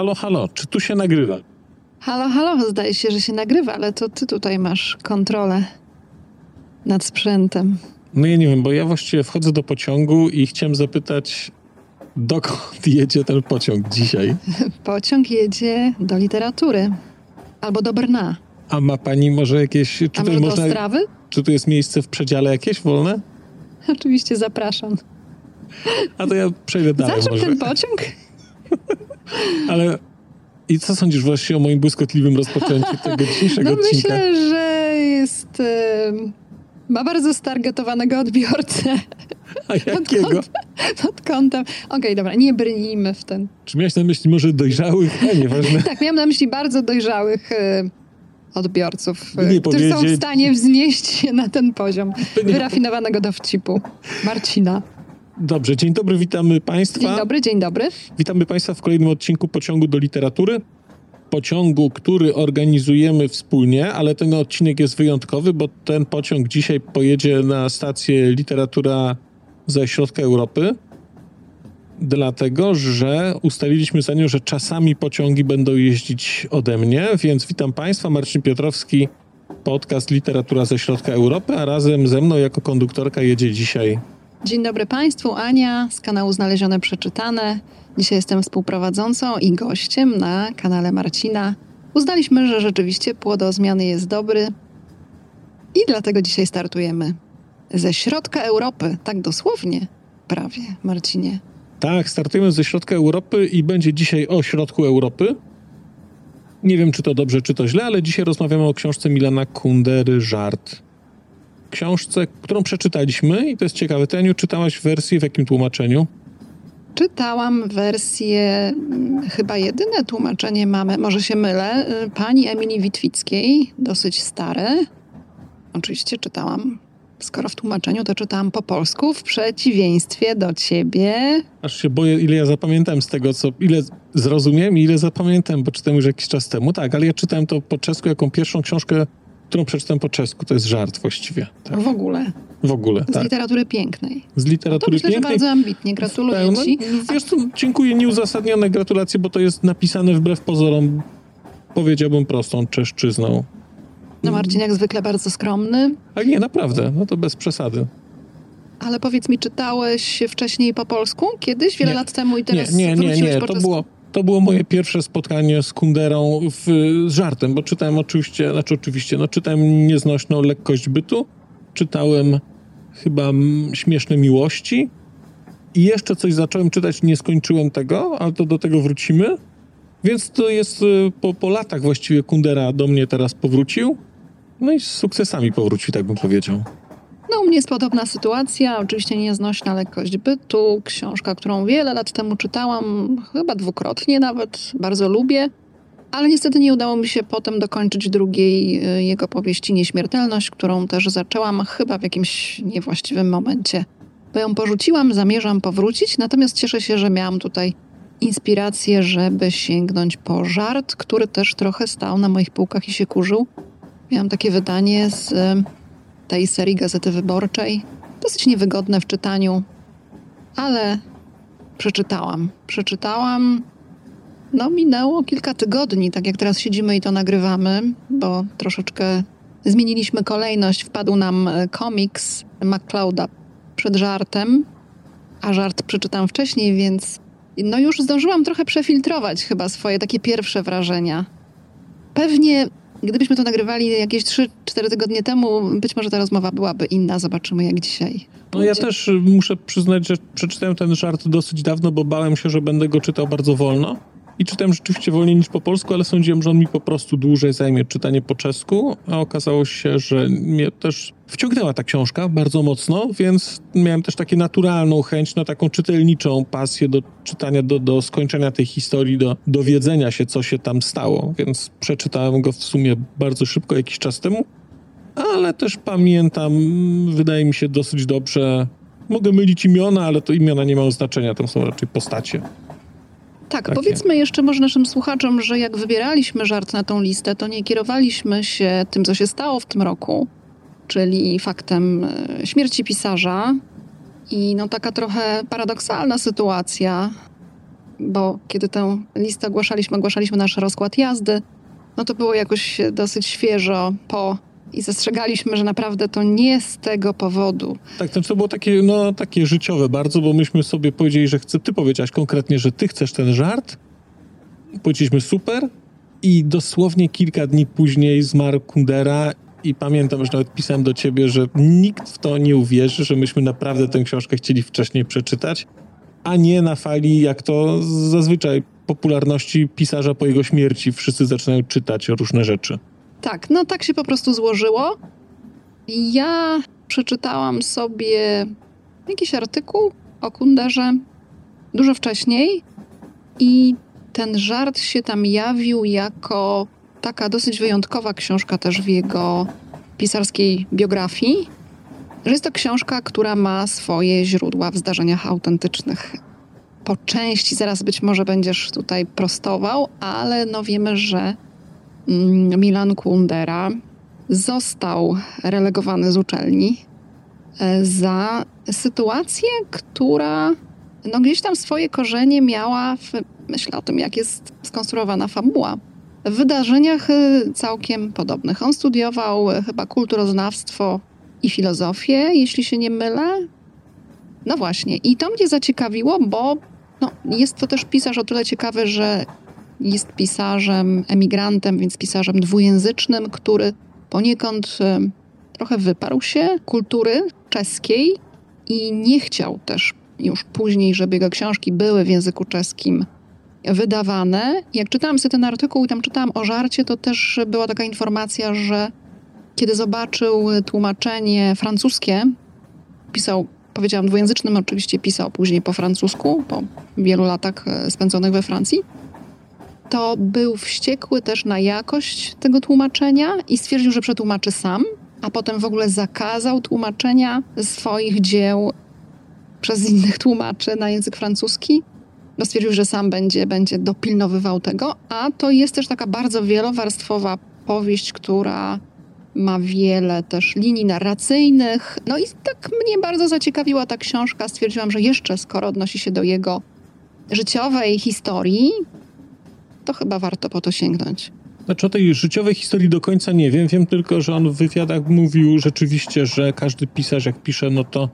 Halo, halo, czy tu się nagrywa? Halo, halo, zdaje się, że się nagrywa, ale to ty tutaj masz kontrolę nad sprzętem. No ja nie wiem, bo ja właściwie wchodzę do pociągu i chciałem zapytać, dokąd jedzie ten pociąg dzisiaj? Pociąg jedzie do literatury albo do Brna. A ma pani może jakieś... Czy A może do można, Ostrawy? czy tu jest miejsce w przedziale jakieś wolne? Oczywiście zapraszam. A to ja przejdę dalej Za czym ten pociąg? Ale i co sądzisz właściwie o moim błyskotliwym rozpoczęciu tego dzisiejszego No odcinka? myślę, że jest... em, ma bardzo stargetowanego odbiorcę A jakiego? pod kątem... Okej, dobra, nie brnijmy w ten... Czy miałeś na myśli może dojrzałych? Nie, nieważne. Tak, miałam na myśli bardzo dojrzałych e, odbiorców, Nie którzy są w powiedzieć- stanie wznieść się na ten poziom wyrafinowanego dowcipu. Marcina. Dobrze, dzień dobry, witamy Państwa. Dzień dobry, dzień dobry. Witamy Państwa w kolejnym odcinku Pociągu do Literatury. Pociągu, który organizujemy wspólnie, ale ten odcinek jest wyjątkowy, bo ten pociąg dzisiaj pojedzie na stację Literatura ze środka Europy. Dlatego, że ustaliliśmy za nią, że czasami pociągi będą jeździć ode mnie, więc witam Państwa, Marcin Piotrowski, podcast Literatura ze środka Europy, a razem ze mną jako konduktorka jedzie dzisiaj Dzień dobry Państwu, Ania z kanału Znalezione Przeczytane. Dzisiaj jestem współprowadzącą i gościem na kanale Marcina. Uznaliśmy, że rzeczywiście płodozmiany jest dobry i dlatego dzisiaj startujemy ze środka Europy, tak dosłownie, prawie, Marcinie. Tak, startujemy ze środka Europy i będzie dzisiaj o środku Europy. Nie wiem, czy to dobrze, czy to źle, ale dzisiaj rozmawiamy o książce Milana Kundery Żart. Książce, którą przeczytaliśmy i to jest ciekawe. Ty, Aniu, czytałaś wersję w jakim tłumaczeniu? Czytałam wersję, mm, chyba jedyne tłumaczenie mamy, może się mylę, y, pani Emilii Witwickiej, dosyć stare. Oczywiście czytałam, skoro w tłumaczeniu, to czytałam po polsku, w przeciwieństwie do ciebie. Aż się boję, ile ja zapamiętałem z tego, co, ile zrozumiałem i ile zapamiętam, bo czytałem już jakiś czas temu. Tak, ale ja czytałem to po czesku jako pierwszą książkę, którą przeczytałem po czesku. To jest żart właściwie. Tak. W ogóle, W ogóle, z tak. literatury pięknej. Z To literatury myślę, że pięknej. bardzo ambitnie, gratuluję ci. Wiesz co, dziękuję, nieuzasadnione gratulacje, bo to jest napisane wbrew pozorom, powiedziałbym prostą czeszczyzną. No Marcin jak zwykle bardzo skromny, Ale nie, naprawdę, no to bez przesady. ale powiedz mi, czytałeś wcześniej po polsku kiedyś, wiele Nie. lat temu i teraz nie, nie, nie, nie, to było, to było moje pierwsze spotkanie z Kunderą w, z żartem, bo czytałem oczywiście, znaczy oczywiście, no czytałem Nieznośną lekkość bytu, czytałem chyba Śmieszne miłości i jeszcze coś zacząłem czytać, nie skończyłem tego, ale to do tego wrócimy. Więc to jest y, po, po latach właściwie Kundera do mnie teraz powrócił. No i z sukcesami powrócił, tak bym powiedział. No, u mnie jest podobna sytuacja. Oczywiście nieznośna lekkość bytu. Książka, którą wiele lat temu czytałam, chyba dwukrotnie nawet. Bardzo lubię. Ale niestety nie udało mi się potem dokończyć drugiej y, jego powieści Nieśmiertelność, którą też zaczęłam chyba w jakimś niewłaściwym momencie. Bo ją porzuciłam, zamierzam powrócić, natomiast cieszę się, że miałam tutaj inspirację, żeby sięgnąć po żart, który też trochę stał na moich półkach i się kurzył. Miałam takie wydanie z tej serii Gazety Wyborczej. Dosyć niewygodne w czytaniu, ale przeczytałam. Przeczytałam. No, minęło kilka tygodni, tak jak teraz siedzimy i to nagrywamy, bo troszeczkę zmieniliśmy kolejność. Wpadł nam e, komiks McClouda przed żartem, a żart przeczytałam wcześniej, więc no już zdążyłam trochę przefiltrować chyba swoje takie pierwsze wrażenia. Pewnie Gdybyśmy to nagrywali jakieś 3-4 tygodnie temu, być może ta rozmowa byłaby inna. Zobaczymy, jak dzisiaj. No ja też y, muszę przyznać, że przeczytałem ten żart dosyć dawno, bo bałem się, że będę go czytał bardzo wolno. I czytałem rzeczywiście wolniej niż po polsku, ale sądziłem, że on mi po prostu dłużej zajmie czytanie po czesku, a okazało się, że mnie też wciągnęła ta książka bardzo mocno, więc miałem też taką naturalną chęć, no taką czytelniczą pasję do czytania, do, do skończenia tej historii, do dowiedzenia się, co się tam stało, więc przeczytałem go w sumie bardzo szybko, jakiś czas temu, ale też pamiętam, wydaje mi się dosyć dobrze. Mogę mylić imiona, ale to imiona nie mają znaczenia, tam są raczej postacie. Tak, Takie. powiedzmy jeszcze może naszym słuchaczom, że jak wybieraliśmy żart na tą listę, to nie kierowaliśmy się tym, co się stało w tym roku, czyli faktem e, śmierci pisarza. I no taka trochę paradoksalna sytuacja, bo kiedy tę listę ogłaszaliśmy, ogłaszaliśmy nasz rozkład jazdy, no to było jakoś dosyć świeżo po i zastrzegaliśmy, że naprawdę to nie z tego powodu. Tak, to było takie, no, takie życiowe bardzo, bo myśmy sobie powiedzieli, że chcę, ty powiedziałaś konkretnie, że ty chcesz ten żart. Powiedzieliśmy super i dosłownie kilka dni później zmarł Kundera i pamiętam, że nawet pisałem do ciebie, że nikt w to nie uwierzy, że myśmy naprawdę tę książkę chcieli wcześniej przeczytać, a nie na fali, jak to zazwyczaj popularności pisarza po jego śmierci. Wszyscy zaczynają czytać różne rzeczy. Tak, no tak się po prostu złożyło. Ja przeczytałam sobie jakiś artykuł o Kunderze dużo wcześniej i ten żart się tam jawił jako taka dosyć wyjątkowa książka też w jego pisarskiej biografii, że jest to książka, która ma swoje źródła w zdarzeniach autentycznych. Po części zaraz być może będziesz tutaj prostował, ale no wiemy, że Milan Kundera został relegowany z uczelni e, za sytuację, która no gdzieś tam swoje korzenie miała w, myślę o tym, jak jest skonstruowana fabuła w wydarzeniach y, całkiem podobnych. On studiował y, chyba kulturoznawstwo i filozofię, jeśli się nie mylę. No właśnie, i to mnie zaciekawiło, bo no, jest to też pisarz o tyle ciekawy, że jest pisarzem emigrantem, więc pisarzem dwujęzycznym, który poniekąd y, trochę wyparł się kultury czeskiej i nie chciał też już później, żeby jego książki były w języku czeskim wydawane. Jak czytałam sobie ten artykuł i tam czytałam o żarcie, to też była taka informacja, że kiedy zobaczył tłumaczenie francuskie, pisał, powiedziałam dwujęzycznym, oczywiście pisał później po francusku, po wielu latach e, spędzonych we Francji, to był wściekły też na jakość tego tłumaczenia i stwierdził, że przetłumaczy sam, a potem w ogóle zakazał tłumaczenia swoich dzieł przez innych tłumaczy na język francuski no stwierdził, że sam będzie, będzie dopilnowywał tego, a to jest też taka bardzo wielowarstwowa powieść, która ma wiele też linii narracyjnych. No i tak mnie bardzo zaciekawiła ta książka. Stwierdziłam, że jeszcze skoro odnosi się do jego życiowej historii, to chyba warto po to sięgnąć. Znaczy o tej życiowej historii do końca nie wiem. Wiem tylko, że on w wywiadach mówił rzeczywiście, że każdy pisarz jak pisze, no to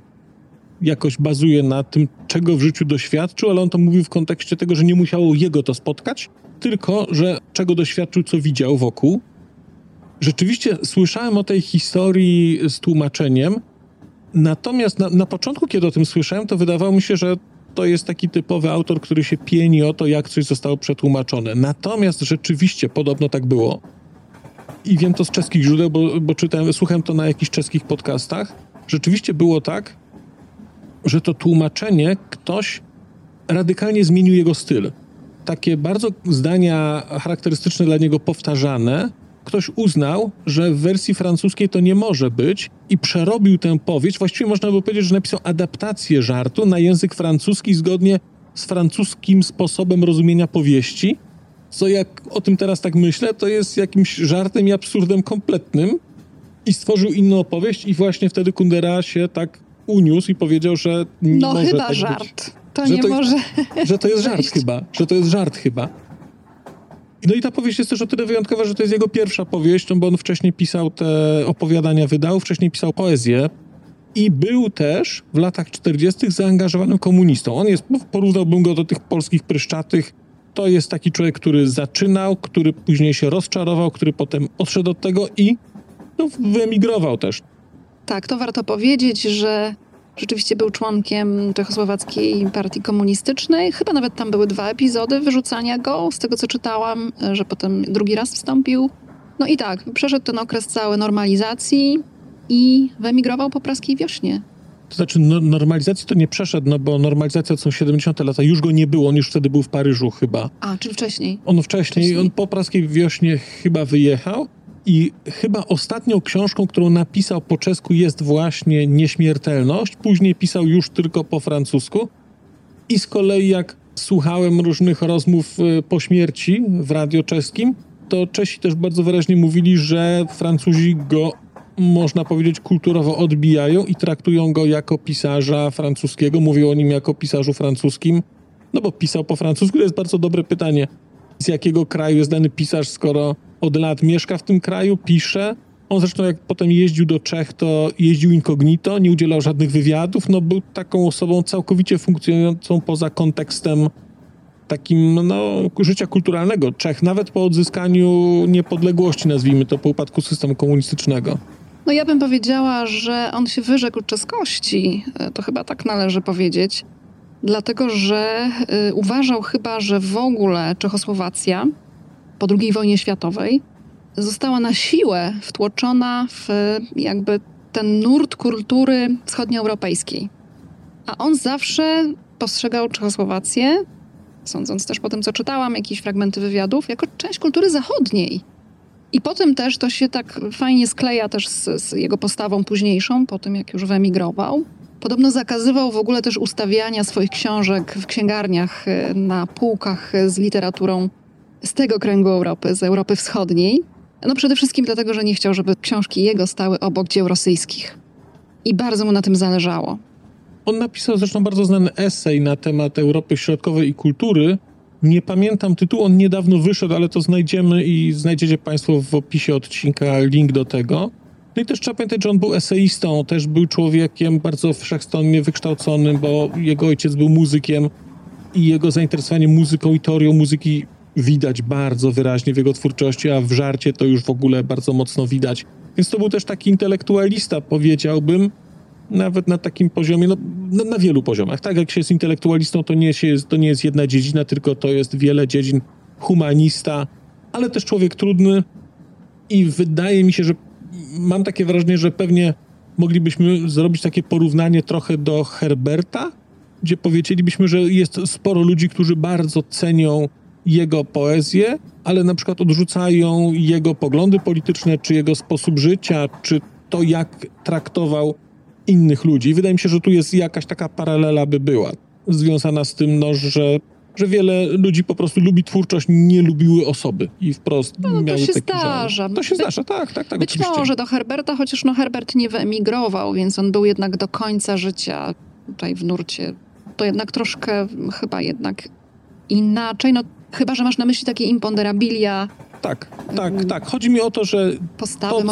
jakoś bazuje na tym, czego w życiu doświadczył, ale on to mówił w kontekście tego, że nie musiało jego to spotkać, tylko że czego doświadczył, co widział wokół. Rzeczywiście słyszałem o tej historii z tłumaczeniem, natomiast na, na początku, kiedy o tym słyszałem, to wydawało mi się, że to jest taki typowy autor, który się pieni o to, jak coś zostało przetłumaczone. Natomiast rzeczywiście podobno tak było. I wiem to z czeskich źródeł, bo, bo czytałem, słuchałem to na jakichś czeskich podcastach. Rzeczywiście było tak, że to tłumaczenie ktoś radykalnie zmienił jego styl. Takie bardzo zdania charakterystyczne dla niego powtarzane, ktoś uznał, że w wersji francuskiej to nie może być i przerobił tę powieść. Właściwie można by powiedzieć, że napisał adaptację żartu na język francuski zgodnie z francuskim sposobem rozumienia powieści. Co jak o tym teraz tak myślę, to jest jakimś żartem i absurdem kompletnym. I stworzył inną opowieść i właśnie wtedy Kundera się tak uniósł i powiedział, że nie no, może chyba tak żart. Być. To nie to, może. Że to jest żart chyba. Że to jest żart chyba. No i ta powieść jest też o tyle wyjątkowa, że to jest jego pierwsza powieść, no bo on wcześniej pisał te opowiadania, wydał, wcześniej pisał poezję i był też w latach 40. zaangażowanym komunistą. On jest, porównałbym go do tych polskich pryszczatych. To jest taki człowiek, który zaczynał, który później się rozczarował, który potem odszedł od tego i no, wyemigrował też. Tak, to warto powiedzieć, że rzeczywiście był członkiem Czechosłowackiej Partii Komunistycznej. Chyba nawet tam były dwa epizody wyrzucania go, z tego co czytałam, że potem drugi raz wstąpił. No i tak, przeszedł ten okres cały normalizacji i wyemigrował po praskiej wiośnie. To znaczy, no, normalizacji to nie przeszedł, no bo normalizacja to są 70 lata, już go nie było, on już wtedy był w Paryżu chyba. A, czyli wcześniej. On wcześniej, Wcześniej. on po praskiej wiośnie chyba wyjechał i chyba ostatnią książką, którą napisał po czesku jest właśnie Nieśmiertelność. Później pisał już tylko po francusku. I z kolei jak słuchałem różnych rozmów y, po śmierci w radio czeskim, to Czesi też bardzo wyraźnie mówili, że Francuzi go, można powiedzieć, kulturowo odbijają i traktują go jako pisarza francuskiego. Mówią o nim jako pisarzu francuskim. No bo pisał po francusku, to jest bardzo dobre pytanie. Z jakiego kraju jest dany pisarz, skoro od lat mieszka w tym kraju, pisze? On zresztą jak potem jeździł do Czech, to jeździł incognito, nie udzielał żadnych wywiadów, no był taką osobą całkowicie funkcjonującą poza kontekstem takim no, życia kulturalnego Czech, nawet po odzyskaniu niepodległości, nazwijmy to, po upadku systemu komunistycznego. No ja bym powiedziała, że on się wyrzekł czeskości, e, to chyba tak należy powiedzieć, dlatego że y, uważał chyba, że w ogóle Czechosłowacja po II wojnie światowej została na siłę wtłoczona w jakby ten nurt kultury wschodnioeuropejskiej. A on zawsze postrzegał Czechosłowację, sądząc też po tym, co czytałam, jakieś fragmenty wywiadów, jako część kultury zachodniej. I potem też to się tak fajnie skleja też z, z jego postawą późniejszą, po tym jak już wyemigrował. Podobno zakazywał w ogóle też ustawiania swoich książek w księgarniach y, na półkach z literaturą z tego kręgu Europy, z Europy Wschodniej. No przede wszystkim dlatego, że nie chciał, żeby książki jego stały obok dzieł rosyjskich. I bardzo mu na tym zależało. On napisał zresztą bardzo znany esej na temat Europy Środkowej i kultury. Nie pamiętam tytułu, on niedawno wyszedł, ale to znajdziemy i znajdziecie Państwo w opisie odcinka link do tego. No i też trzeba pamiętać, że on był eseistą, też był człowiekiem bardzo wszechstronnie wykształconym, bo jego ojciec był muzykiem i jego zainteresowanie muzyką i teorią muzyki widać bardzo wyraźnie w jego twórczości, a w żarcie to już w ogóle bardzo mocno widać. Więc to był też taki intelektualista, powiedziałbym, nawet na takim poziomie, no, na, na, wielu poziomach. Tak, jak się jest intelektualistą, to nie, się, to nie jest jedna dziedzina, tylko to jest wiele dziedzin. Humanista, ale też człowiek trudny i wydaje mi się, że mam takie wrażenie, że pewnie moglibyśmy zrobić takie porównanie trochę do Herberta, gdzie powiedzielibyśmy, że jest sporo ludzi, którzy bardzo cenią jego poezję, ale na przykład odrzucają jego poglądy polityczne, czy jego sposób życia, czy to, jak traktował innych ludzi. Wydaje mi się, że tu jest jakaś taka paralela by była, związana z tym, no, że że wiele ludzi po prostu lubi twórczość, nie lubiły osoby i wprost no, miały to się zdarza. Żal. To się By, zdarza, tak, tak, tak. Być oczywiście. może do Herberta, chociaż no Herbert nie wyemigrował, więc on był jednak do końca życia tutaj w nurcie. To jednak troszkę chyba jednak inaczej. No Chyba, że masz na myśli takie imponderabilia. Tak, tak, mm. tak. Chodzi mi o to, że to,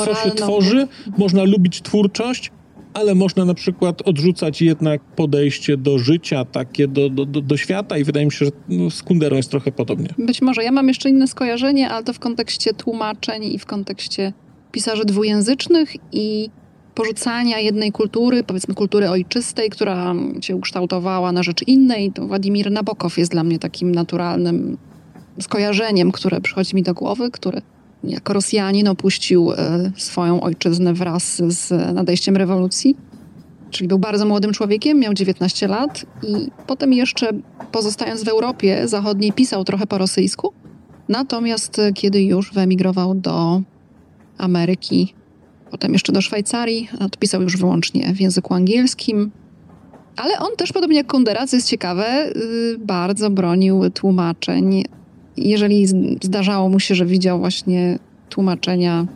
co się tworzy, można lubić twórczość, ale można na przykład odrzucać jednak podejście do życia, takie do, do, do, do świata i wydaje mi się, że no, z Kunderą jest trochę podobnie. Być może. Ja mam jeszcze inne skojarzenie, ale to w kontekście tłumaczeń i w kontekście pisarzy dwujęzycznych i porzucania jednej kultury, powiedzmy kultury ojczystej, która się ukształtowała na rzecz innej. To Władimir Nabokow jest dla mnie takim naturalnym skojarzeniem, które przychodzi mi do głowy, który jako Rosjanin opuścił e, swoją ojczyznę wraz z nadejściem rewolucji. Czyli był bardzo młodym człowiekiem, miał 19 lat i potem jeszcze pozostając w Europie Zachodniej pisał trochę po rosyjsku. Natomiast e, kiedy już wyemigrował do Ameryki, potem jeszcze do Szwajcarii, odpisał już wyłącznie w języku angielskim. Ale on też, podobnie jak Kundera, co jest ciekawe, y, bardzo bronił tłumaczeń. Jeżeli zdarzało mu się, że widział właśnie tłumaczenia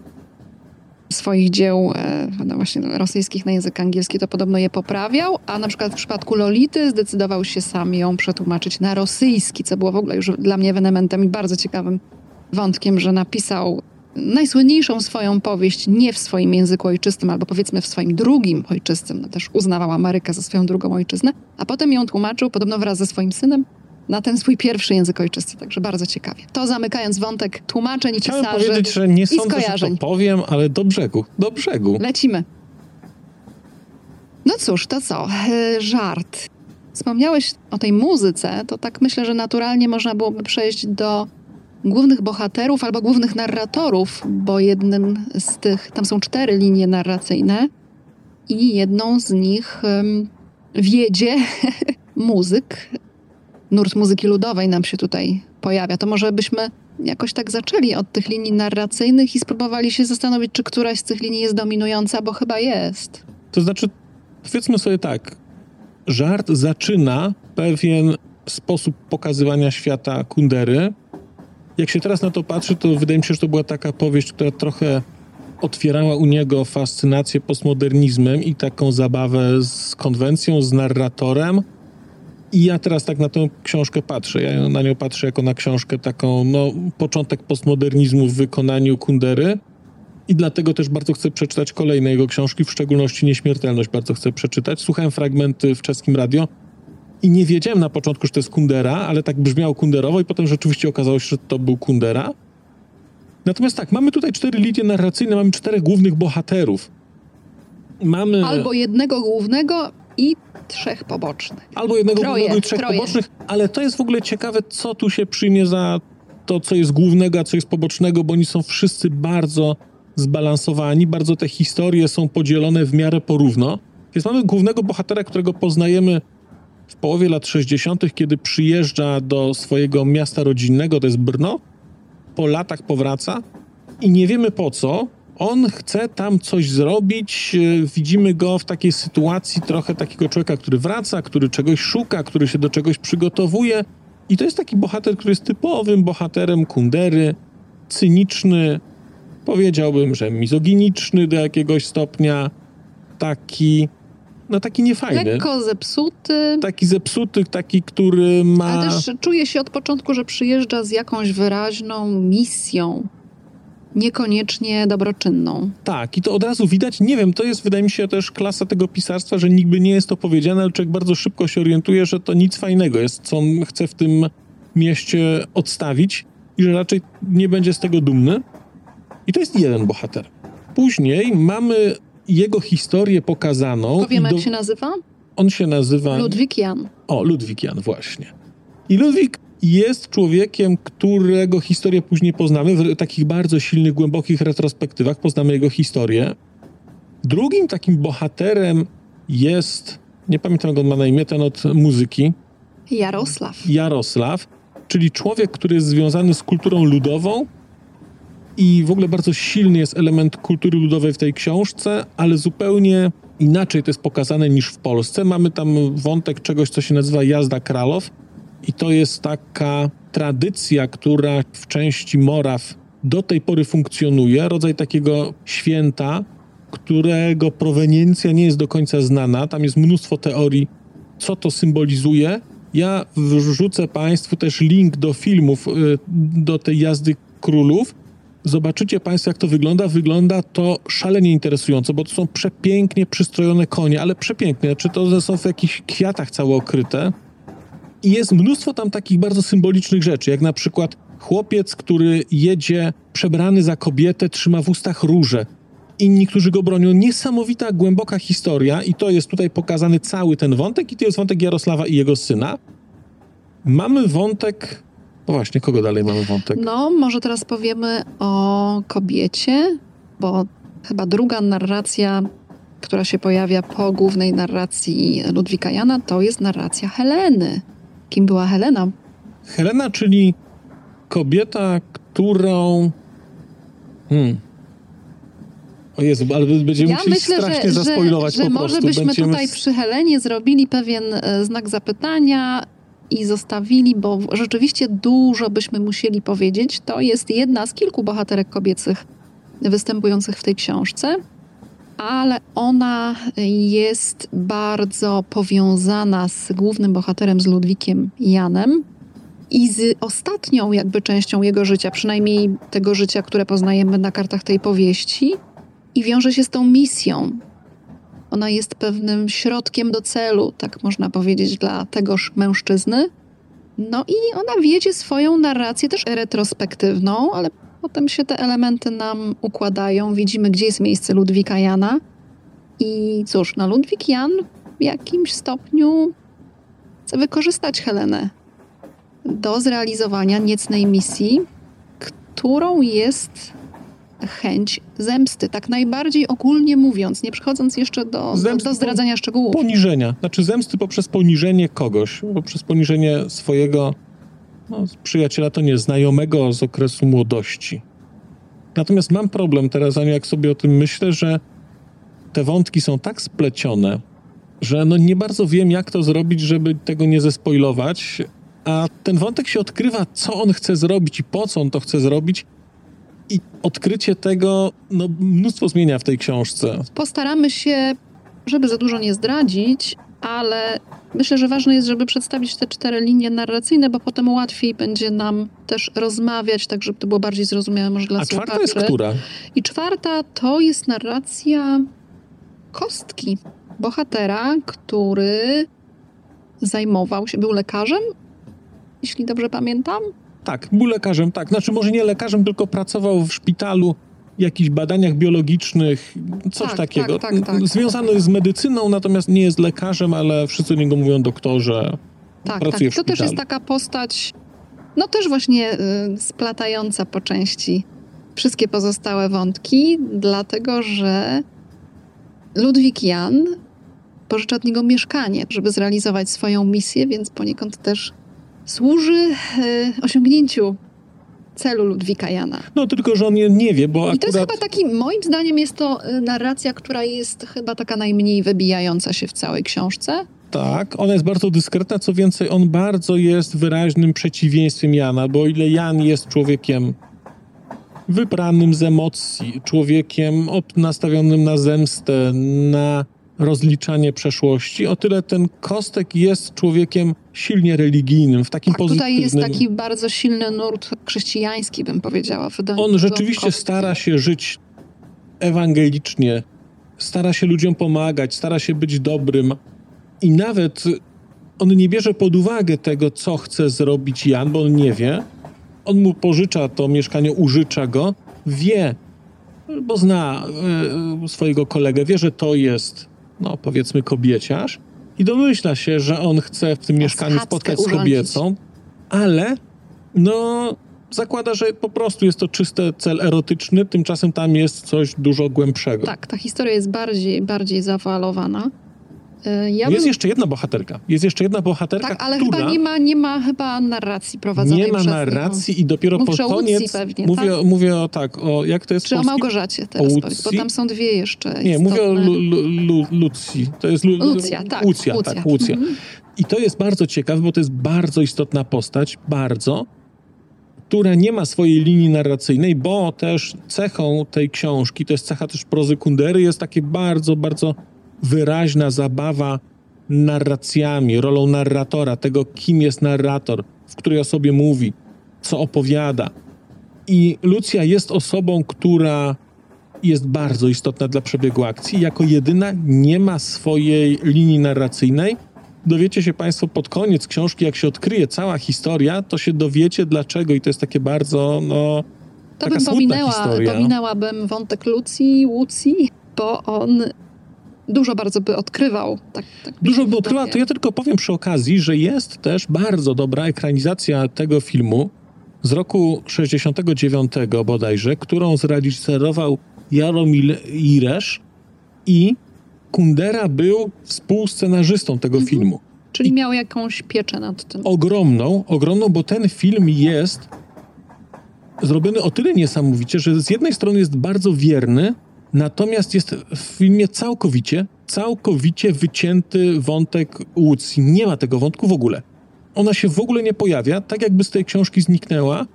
swoich dzieł e, no właśnie rosyjskich na język angielski, to podobno je poprawiał, a na przykład w przypadku Lolity zdecydował się sam ją przetłumaczyć na rosyjski, co było w ogóle już dla mnie ewenementem i bardzo ciekawym wątkiem, że napisał najsłynniejszą swoją powieść nie w swoim języku ojczystym, albo powiedzmy w swoim drugim ojczystym, no też uznawał Amerykę za swoją drugą ojczyznę, a potem ją tłumaczył, podobno wraz ze swoim synem, na ten swój pierwszy język ojczysty, także bardzo ciekawie. To zamykając wątek tłumaczeń i Chciałem pisarzy powiedzieć, że nie sądzę, że to powiem, ale do brzegu, do brzegu. Lecimy. No cóż, to co? E, żart. Wspomniałeś o tej muzyce, to tak myślę, że naturalnie można byłoby przejść do głównych bohaterów albo głównych narratorów, bo jednym z tych, tam są cztery linie narracyjne i jedną z nich um, wiedzie muzyk. Nurt muzyki ludowej nam się tutaj pojawia. To może byśmy jakoś tak zaczęli od tych linii narracyjnych i spróbowali się zastanowić, czy któraś z tych linii jest dominująca, bo chyba jest. To znaczy, powiedzmy sobie tak, żart zaczyna pewien sposób pokazywania świata Kundery, jak się teraz na to patrzy, to wydaje mi się, że to była taka powieść, która trochę otwierała u niego fascynację postmodernizmem i taką zabawę z konwencją, z narratorem. I ja teraz tak na tę książkę patrzę. Ja na nią patrzę jako na książkę taką, no, początek postmodernizmu w wykonaniu Kundery. I dlatego też bardzo chcę przeczytać kolejne jego książki, w szczególności Nieśmiertelność bardzo chcę przeczytać. Słuchałem fragmenty w czeskim radio i nie wiedziałem na początku, że to jest Kundera, ale tak brzmiało Kunderowo i potem rzeczywiście okazało się, że to był Kundera. Natomiast tak, mamy tutaj cztery linie narracyjne, mamy czterech głównych bohaterów. Mamy... Albo jednego głównego i trzech pobocznych. Albo jednego Troje, głównego i trzech troje. pobocznych, ale to jest w ogóle ciekawe, co tu się przyjmie za to, co jest głównego, a co jest pobocznego, bo oni są wszyscy bardzo zbalansowani, bardzo te historie są podzielone w miarę porówno. Więc mamy głównego bohatera, którego poznajemy w połowie lat 60., kiedy przyjeżdża do swojego miasta rodzinnego, to jest Brno. Po latach powraca i nie wiemy po co. On chce tam coś zrobić. e, Widzimy go w takiej sytuacji trochę takiego człowieka, który wraca, który czegoś szuka, który się do czegoś przygotowuje. I to jest taki bohater, który jest typowym bohaterem kundery, cyniczny, powiedziałbym, że mizoginiczny do jakiegoś stopnia, taki, no taki niefajny. Lekko zepsuty, Taki zepsuty, taki, który ma... ale też czuje się od początku, że przyjeżdża z jakąś wyraźną misją. Niekoniecznie dobroczynną. Tak, i to od razu widać. Nie wiem, to jest, wydaje mi się, też klasa tego pisarstwa, że nigdy nie jest to powiedziane, ale człowiek bardzo szybko się orientuje, że to nic fajnego jest, co on chce w tym mieście odstawić i że raczej nie będzie z tego dumny. I to jest jeden bohater. Później mamy jego historię pokazaną. Powiemy, i do- jak się nazywa? On się nazywa... Ludwik Jan. O, Ludwik Jan, właśnie. I Ludwik jest człowiekiem, którego historię później poznamy w takich bardzo silnych, głębokich retrospektywach. Poznamy jego historię. Drugim takim bohaterem jest, nie pamiętam jak on ma na imię, ten od muzyki, Jarosław. Jarosław, czyli człowiek, który jest związany z kulturą ludową i w ogóle bardzo silny jest element kultury ludowej w tej książce, ale zupełnie inaczej to jest pokazane niż w Polsce. Mamy tam wątek czegoś, co się nazywa jazda kralow i to jest taka tradycja, która w części Moraw do tej pory funkcjonuje, rodzaj takiego święta, którego proweniencja nie jest do końca znana. Tam jest mnóstwo teorii, co to symbolizuje. Ja wrzucę Państwu też link do filmów, y, do tej jazdy królów. Zobaczycie Państwo, jak to wygląda. Wygląda to szalenie interesująco, bo to są przepięknie przystrojone konie, ale przepięknie. Czy to są w jakichś kwiatach całe okryte? I jest mnóstwo tam takich bardzo symbolicznych rzeczy, jak na przykład chłopiec, który jedzie przebrany za kobietę, trzyma w ustach róże. Inni, którzy go bronią. Niesamowita, głęboka historia i to jest tutaj pokazany cały ten wątek i to jest wątek Jarosława i jego syna. Mamy wątek... No właśnie, kogo dalej mamy wątek? No, może teraz powiemy o kobiecie, bo chyba druga narracja, która się pojawia po głównej narracji Ludwika Jana, to jest narracja Heleny. Kim była Helena? Helena, czyli kobieta, którą... Hmm. O Jezu, ale będziemy Ja musieli myślę, strasznie że, że, zaspoilować że po może prostu. byśmy Będziemy tutaj przy Helenie zrobili pewien e, znak zapytania i zostawili, bo rzeczywiście dużo byśmy musieli powiedzieć. To jest jedna z kilku bohaterek kobiecych występujących w tej książce, ale ona jest bardzo powiązana z głównym bohaterem, z Ludwikiem Janem. I z ostatnią jakby częścią jego życia, przynajmniej tego życia, które poznajemy na kartach tej powieści, i wiąże się z tą misją. Ona jest pewnym środkiem do celu, tak można powiedzieć, dla tegoż mężczyzny. No i ona wiedzie swoją narrację też retrospektywną, ale potem się te elementy nam układają. Widzimy, gdzie jest miejsce Ludwika Jana. I cóż, no Ludwik Jan w jakimś stopniu chce wykorzystać Helenę do zrealizowania niecnej misji, którą jest chęć zemsty, tak najbardziej ogólnie mówiąc, nie przechodząc jeszcze do, do, Zemsty do zdradzania szczegółów. Poniżenia. Znaczy zemsty poprzez poniżenie kogoś, poprzez poniżenie swojego no, przyjaciela, to nie, znajomego z okresu młodości. Natomiast mam problem teraz, Aniu, jak sobie o tym myślę, że te wątki są tak splecione, że no nie bardzo wiem, jak to zrobić, żeby tego nie zespoilować, a ten wątek się odkrywa, co on chce zrobić i po co on to chce zrobić i odkrycie tego no, mnóstwo zmienia w tej książce. Postaramy się, żeby za dużo nie zdradzić, ale myślę, że ważne jest, żeby przedstawić te cztery linie narracyjne, bo potem łatwiej będzie nam też rozmawiać, tak żeby to było bardziej zrozumiałe może dla A słuchaczy. czwarta jest która? I czwarta to jest narracja kostki bohatera, który zajmował się, był lekarzem, jeśli dobrze pamiętam. Tak, był lekarzem, tak. Znaczy może nie lekarzem, tylko pracował w szpitalu, jakichś badaniach biologicznych, coś Tak, takiego. tak, tak, tak. Związany z medycyną, natomiast nie jest lekarzem, ale wszyscy niego mówią doktorze. Tak, pracuje tak. w To też jest taka postać, no też właśnie y, splatająca po części wszystkie pozostałe wątki, dlatego że Ludwik Jan pożycza od niego mieszkanie, żeby zrealizować swoją misję, więc poniekąd też służy y, osiągnięciu celu Ludwika Jana. No tylko, że on nie, wie, bo I to jest chyba taki, moim zdaniem jest to y, narracja, która jest chyba taka najmniej wybijająca się w całej książce. Tak, ona jest bardzo dyskretna, co więcej, on bardzo jest wyraźnym przeciwieństwem Jana, bo o ile Jan jest człowiekiem wybranym z emocji, człowiekiem nastawionym na zemstę, na rozliczanie przeszłości, o tyle ten Kostek jest człowiekiem silnie religijnym, w takim Tak, tutaj pozytywnym... jest taki bardzo silny nurt chrześcijański, bym powiedziała. On rzeczywiście Ząbkowskim. stara się żyć ewangelicznie, stara się ludziom pomagać, stara się być dobrym i nawet on nie bierze pod uwagę tego, co chce zrobić Jan, bo on nie wie. On mu pożycza to mieszkanie, użycza go, wie, bo zna e, swojego kolegę, wie, że to jest, no powiedzmy, kobieciarz i domyśla się, że on chce w tym mieszkaniu spotkać z urządzić. kobiecą, ale no zakłada, że po prostu jest to czysty cel erotyczny, tymczasem tam jest coś dużo głębszego. Tak, ta historia jest bardziej, bardziej zawalowana. Y, Ja jest bym, jeszcze jedna bohaterka. Jest jeszcze jedna bohaterka, tak, ale która chyba nie ma, nie ma chyba narracji prowadzonej nie ma narracji i dopiero Mówisz pod o Łucji koniec pewnie, mówię, tak? mówię o tak, o jak to jest Czy o? Małgorzacie teraz O powiedz, bo tam są dwie jeszcze Nie, istotne. mówię o Lu, Lu, Lu, Lucji. To jest Lu, Lucja, tak. Lucja, tak, Lucja. Mhm. I to jest bardzo ciekawe, bo to jest bardzo istotna postać, bardzo, która nie ma swojej linii narracyjnej, bo też cechą tej książki, to jest cecha też prozy Kundery, jest takie bardzo, bardzo wyraźna zabawa narracjami, rolą narratora, tego kim jest narrator, w której osobie mówi, co opowiada. I Lucja jest osobą, która jest bardzo istotna dla przebiegu akcji. Jako jedyna nie ma swojej linii narracyjnej. Dowiecie się Państwo pod koniec książki, jak się odkryje cała historia, to się dowiecie dlaczego i to jest takie bardzo, no, To bym pominęła, historia. pominęłabym wątek Lucji, Łucji, bo on dużo bardzo by odkrywał. Tak, tak Dużo by odkryła, wydaje. to ja tylko powiem przy okazji, że jest też bardzo dobra ekranizacja tego filmu z roku 69 bodajże, którą zrealizował Jaromil Iresz i Kundera był współscenarzystą tego Mhm. filmu. Czyli miał jakąś pieczę nad tym. ogromną, ogromną, bo ten film jest zrobiony o tyle niesamowicie, że z jednej strony jest bardzo wierny, natomiast jest w filmie całkowicie, całkowicie wycięty wątek Łucji. Nie ma tego wątku w ogóle. Ona się w ogóle nie pojawia, tak jakby z tej książki zniknęła.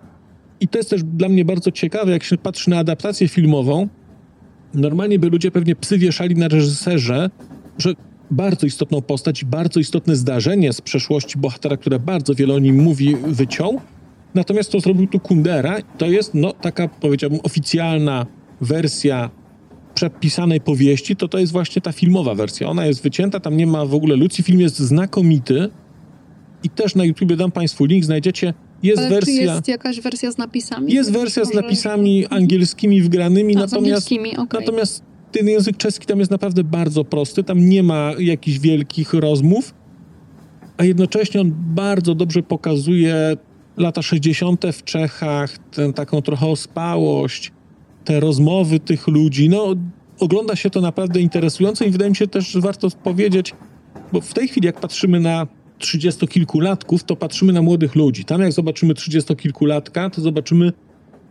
I to jest też dla mnie bardzo ciekawe, jak się patrzy na adaptację filmową. Normalnie by ludzie pewnie psy wieszali na reżyserze, że bardzo istotną postać bardzo istotne zdarzenie z przeszłości bohatera, które bardzo wiele o nim mówi, wyciął. Natomiast to zrobił tu Kundera. To jest no, taka, powiedziałbym, oficjalna wersja przepisanej powieści, to to jest właśnie ta filmowa wersja. Ona jest wycięta, tam nie ma w ogóle Lucji. Film jest znakomity i też na YouTubie dam Państwu link, znajdziecie. Jest Ale wersja... czy jest jakaś wersja z napisami? Jest wersja z napisami angielskimi wgranymi, A, natomiast, okej. natomiast ten język czeski tam jest naprawdę bardzo prosty, tam nie ma jakichś wielkich rozmów, a jednocześnie on bardzo dobrze pokazuje lata 60. w Czechach, tę taką trochę ospałość, te rozmowy tych ludzi. No, ogląda się to naprawdę interesująco i wydaje mi się też, warto powiedzieć, bo w tej chwili jak patrzymy na trzydziestokilkulatków, to patrzymy na młodych ludzi. Tam jak zobaczymy trzydziestokilkulatka, to zobaczymy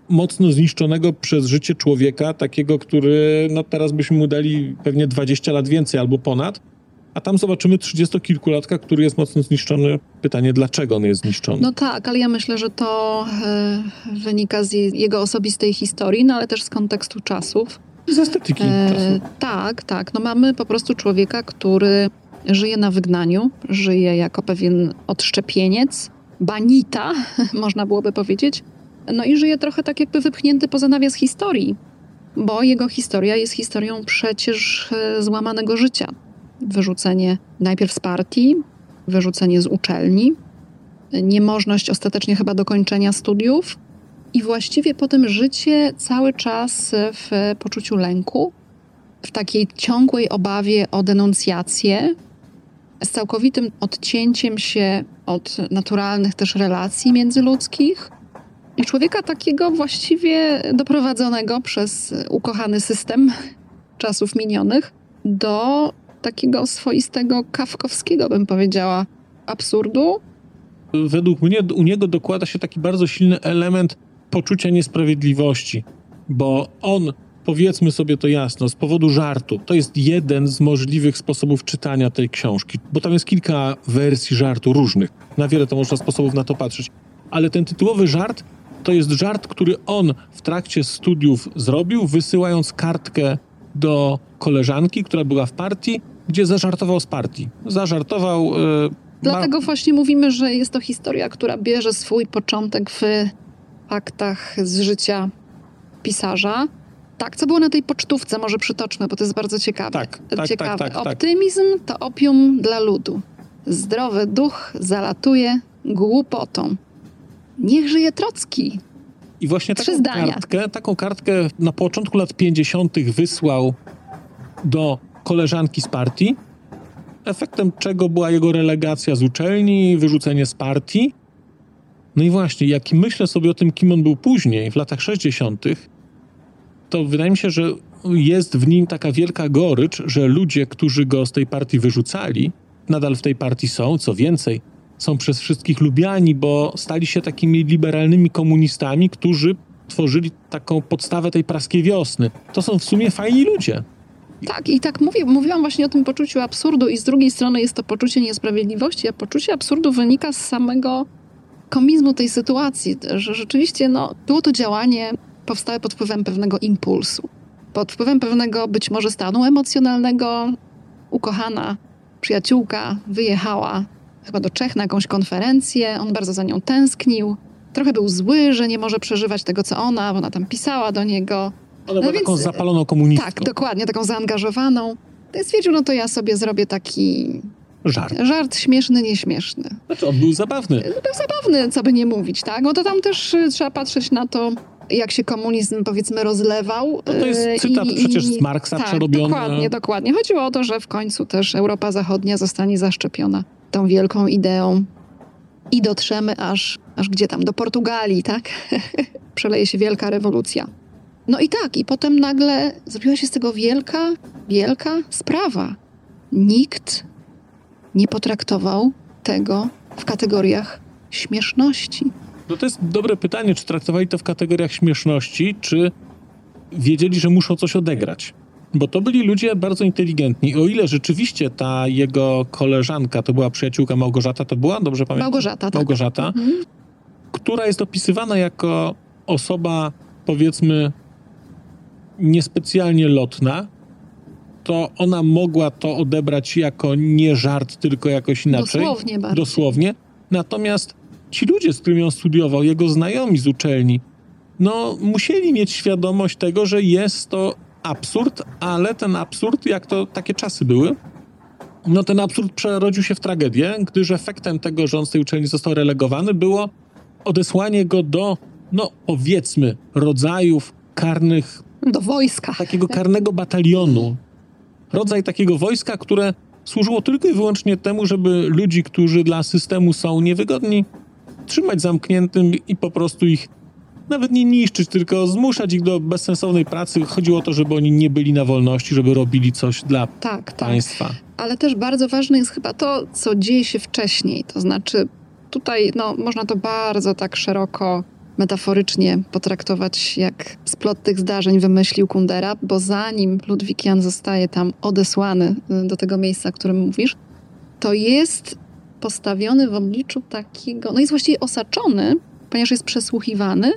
mocno zniszczonego przez życie człowieka, takiego, który no teraz byśmy mu dali pewnie 20 lat więcej albo ponad, a tam zobaczymy trzydziestokilkulatka, który jest mocno zniszczony. Pytanie, dlaczego on jest zniszczony? No tak, ale ja myślę, że to e, wynika z je, jego osobistej historii, no ale też z kontekstu czasów. Z estetyki E, tak, tak. No mamy po prostu człowieka, który żyje na wygnaniu, żyje jako pewien odszczepieniec, banita, można byłoby powiedzieć. No i żyje trochę tak jakby wypchnięty poza nawias historii, bo jego historia jest historią przecież e, złamanego życia. Wyrzucenie najpierw z partii, wyrzucenie z uczelni, niemożność ostatecznie chyba dokończenia studiów i właściwie potem życie cały czas w poczuciu lęku, w takiej ciągłej obawie o denuncjację, z całkowitym odcięciem się od naturalnych też relacji międzyludzkich i człowieka takiego właściwie doprowadzonego przez ukochany system czasów minionych do takiego swoistego kawkowskiego, bym powiedziała, absurdu. Według mnie u niego dokłada się taki bardzo silny element poczucia niesprawiedliwości, bo on powiedzmy sobie to jasno, z powodu żartu. To jest jeden z możliwych sposobów czytania tej książki, bo tam jest kilka wersji żartu różnych. Na wiele to można sposobów na to patrzeć. Ale ten tytułowy żart to jest żart, który on w trakcie studiów zrobił, wysyłając kartkę do koleżanki, która była w partii, gdzie zażartował z partii. Zażartował. Yy, Dlatego ma... właśnie mówimy, że jest to historia, która bierze swój początek w faktach z życia pisarza tak, co było na tej pocztówce, może przytoczmy, bo to jest bardzo ciekawe. Tak, tak, ciekawe. Tak, tak, tak, Optymizm to opium dla ludu. Zdrowy duch zalatuje głupotą. Niech żyje Trocki. I właśnie taką kartkę, taką kartkę na początku lat 50. wysłał do koleżanki z partii, efektem czego była jego relegacja z uczelni, wyrzucenie z partii. No i właśnie, jak myślę sobie o tym, kim on był później, w latach 60., to wydaje mi się, że jest w nim taka wielka gorycz, że ludzie, którzy go z tej partii wyrzucali, nadal w tej partii są. Co więcej, są przez wszystkich lubiani, bo stali się takimi liberalnymi komunistami, którzy tworzyli taką podstawę tej praskiej wiosny. To są w sumie fajni ludzie. Tak, i tak mówię, mówiłam właśnie o tym poczuciu absurdu, i z drugiej strony jest to poczucie niesprawiedliwości, a poczucie absurdu wynika z samego komizmu tej sytuacji, że rzeczywiście no, było to działanie powstały pod wpływem pewnego impulsu, pod wpływem pewnego być może stanu emocjonalnego. Ukochana przyjaciółka wyjechała chyba do Czech na jakąś konferencję, on bardzo za nią tęsknił. Trochę był zły, że nie może przeżywać tego, co ona, bo ona tam pisała do niego. Ona no była więc, taką zapaloną komunistką. Tak, dokładnie, taką zaangażowaną. To stwierdził, no to ja sobie zrobię taki Żart. Żart śmieszny, nieśmieszny. Znaczy on był zabawny. Był zabawny, co by nie mówić, tak? No to tam też y, trzeba patrzeć na to, jak się komunizm powiedzmy rozlewał. No to jest cytat i, przecież z Marksa tak, przerobiony. Dokładnie, dokładnie. Chodziło o to, że w końcu też Europa Zachodnia zostanie zaszczepiona tą wielką ideą i dotrzemy aż, aż gdzie tam, do Portugalii, tak? Przeleje się wielka rewolucja. No i tak, i potem nagle zrobiła się z tego wielka, wielka sprawa. Nikt nie potraktował tego w kategoriach śmieszności. No to jest dobre pytanie, czy traktowali to w kategoriach śmieszności, czy wiedzieli, że muszą coś odegrać. Bo to byli ludzie bardzo inteligentni. O ile rzeczywiście ta jego koleżanka, to była przyjaciółka Małgorzata, to była, dobrze pamiętam? Małgorzata, tak. Małgorzata, mhm. która jest opisywana jako osoba, powiedzmy, niespecjalnie lotna, to ona mogła to odebrać jako nie żart, tylko jakoś inaczej. Dosłownie bardzo. Dosłownie. Natomiast ci ludzie, z którymi on studiował, jego znajomi z uczelni, no musieli mieć świadomość tego, że jest to absurd, ale ten absurd, jak to takie czasy były, no ten absurd przerodził się w tragedię, gdyż efektem tego, że on z tej uczelni został relegowany, było odesłanie go do, no powiedzmy, rodzajów karnych. Do wojska. Takiego karnego batalionu. Rodzaj takiego wojska, które służyło tylko i wyłącznie temu, żeby ludzi, którzy dla systemu są niewygodni, trzymać zamkniętym i po prostu ich nawet nie niszczyć, tylko zmuszać ich do bezsensownej pracy. Chodziło o to, żeby oni nie byli na wolności, żeby robili coś dla tak, państwa. Tak. Ale też bardzo ważne jest chyba to, co dzieje się wcześniej. To znaczy, tutaj no, można to bardzo tak szeroko metaforycznie potraktować, jak splot tych zdarzeń wymyślił Kundera, bo zanim Ludwik Jan zostaje tam odesłany y, do tego miejsca, o którym mówisz, to jest postawiony w obliczu takiego, no jest właściwie osaczony, ponieważ jest przesłuchiwany,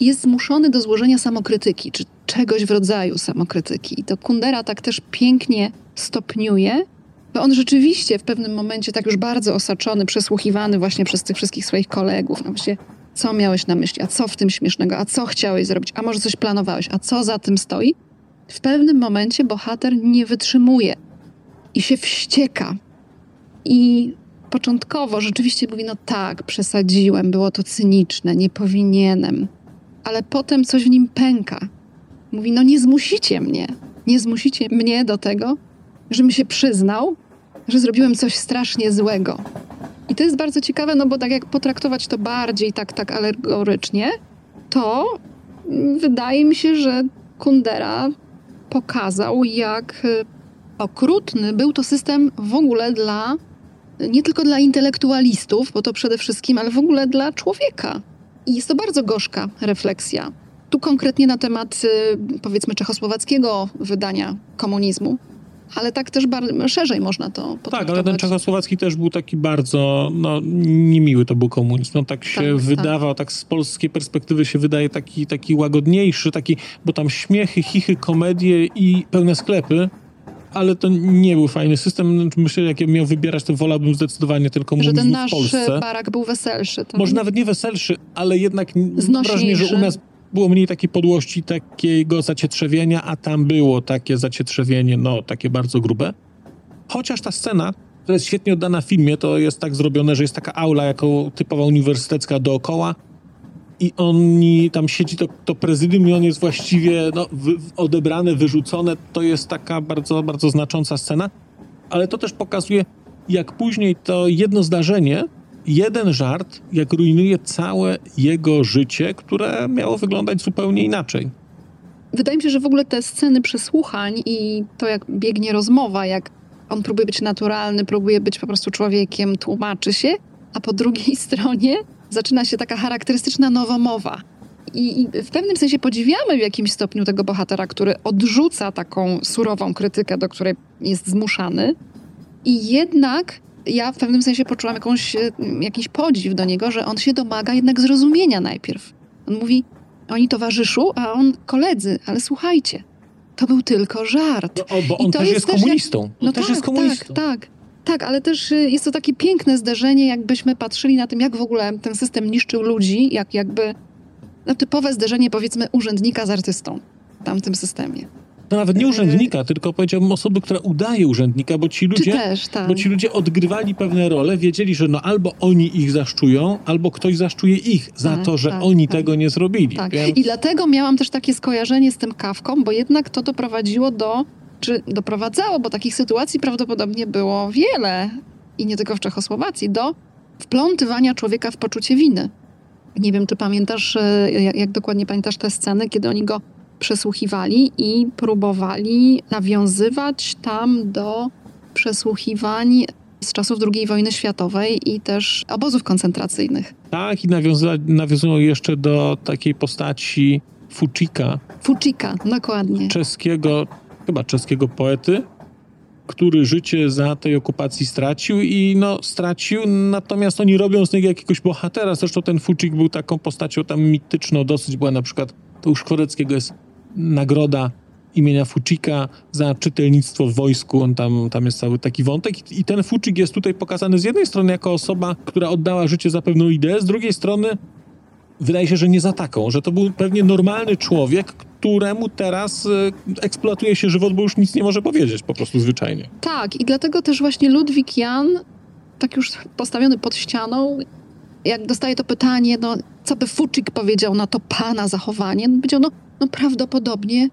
jest zmuszony do złożenia samokrytyki, czy czegoś w rodzaju samokrytyki. I to Kundera tak też pięknie stopniuje, Bo on rzeczywiście w pewnym momencie tak już bardzo osaczony, przesłuchiwany właśnie przez tych wszystkich swoich kolegów. No właśnie, co miałeś na myśli, a co w tym śmiesznego, a co chciałeś zrobić, a może coś planowałeś, a co za tym stoi? W pewnym momencie bohater nie wytrzymuje i się wścieka. I początkowo rzeczywiście mówi, no tak, przesadziłem, było to cyniczne, nie powinienem. Ale potem coś w nim pęka. Mówi, no nie zmusicie mnie, nie zmusicie mnie do tego, żebym się przyznał, że zrobiłem coś strasznie złego. I to jest bardzo ciekawe, no bo tak jak potraktować to bardziej tak, tak alegorycznie, to wydaje mi się, że Kundera pokazał, jak y, okrutny był to system w ogóle dla, nie tylko dla intelektualistów, bo to przede wszystkim, ale w ogóle dla człowieka. I jest to bardzo gorzka refleksja. Tu konkretnie na temat, y, powiedzmy, czechosłowackiego wydania komunizmu, ale tak też szerzej można to. Tak, ale ten czechosłowacki też był taki bardzo, no, niemiły to był komunizm. No, tak się Tak, wydawał, tak. z polskiej perspektywy się wydaje taki, taki łagodniejszy, taki, bo tam śmiechy, chichy, komedie i pełne sklepy, ale to nie był fajny system. Myślę, jak ja miał wybierać, to wolałbym zdecydowanie tylko Że komunizm ten w nasz Polsce. barak był weselszy. To Może nawet nie weselszy, ale jednak wrażenie, że u nas było mniej takiej podłości, takiego zacietrzewienia, a tam było takie zacietrzewienie, no takie bardzo grube. Chociaż ta scena, która jest świetnie oddana w filmie, to jest tak zrobione, że jest taka aula jako typowa uniwersytecka dookoła i oni tam siedzi to, to prezydium i on jest właściwie no, wy, odebrane, wyrzucone. To jest taka bardzo, bardzo znacząca scena, ale to też pokazuje, jak później to jedno zdarzenie, jeden żart, jak rujnuje całe jego życie, które miało wyglądać zupełnie inaczej. Wydaje mi się, że w ogóle te sceny przesłuchań i to, jak biegnie rozmowa, jak on próbuje być naturalny, próbuje być po prostu człowiekiem, tłumaczy się, a po drugiej stronie zaczyna się taka charakterystyczna nowomowa. I, I w pewnym sensie podziwiamy w jakimś stopniu tego bohatera, który odrzuca taką surową krytykę, do której jest zmuszany. I jednak ja w pewnym sensie poczułam jakąś, e, jakiś podziw do niego, że on się domaga jednak zrozumienia najpierw. On mówi, oni towarzyszu, a on koledzy, ale słuchajcie, to był tylko żart. No, o, bo I on to też jest jest też jak- komunistą. On No też tak, jest komunistą. tak, tak. Tak, ale też y, jest to takie piękne zderzenie, jakbyśmy patrzyli na tym, jak w ogóle ten system niszczył ludzi, jak jakby no, typowe zderzenie powiedzmy urzędnika z artystą w tamtym systemie. No nawet nie urzędnika, tylko powiedziałbym osoby, która udaje urzędnika, bo ci ludzie, też, tak. bo ci ludzie odgrywali pewne role, wiedzieli, że no albo oni ich zaszczują, albo ktoś zaszczuje ich za Tak, to, że tak, oni tak. tego nie zrobili. Tak. Więc- I dlatego miałam też takie skojarzenie z tym kawką, bo jednak to doprowadziło do, czy doprowadzało, bo takich sytuacji prawdopodobnie było wiele i nie tylko w Czechosłowacji, do wplątywania człowieka w poczucie winy. Nie wiem, czy pamiętasz, e, jak, jak dokładnie pamiętasz te sceny, kiedy oni go przesłuchiwali i próbowali nawiązywać tam do przesłuchiwań z czasów II wojny światowej i też obozów koncentracyjnych. Tak, i nawiąza- nawiązują jeszcze do takiej postaci Fucika, Fucika, dokładnie. czeskiego, chyba czeskiego poety, który życie za tej okupacji stracił i no stracił, natomiast oni robią z niego jakiegoś bohatera. Zresztą ten Fucik był taką postacią tam mityczną dosyć, była na przykład, to u Szkworeckiego jest nagroda imienia Fucika za czytelnictwo w wojsku. On tam, tam jest cały taki wątek. I ten Fucik jest tutaj pokazany z jednej strony jako osoba, która oddała życie za pewną ideę, z drugiej strony wydaje się, że nie za taką, że to był pewnie normalny człowiek, któremu teraz y, eksploatuje się żywot, bo już nic nie może powiedzieć, po prostu zwyczajnie. Tak, i dlatego też właśnie Ludwik Jan, tak już postawiony pod ścianą, jak dostaje to pytanie, no, co by Fuczyk powiedział na to pana zachowanie, no, powiedział, no, no prawdopodobnie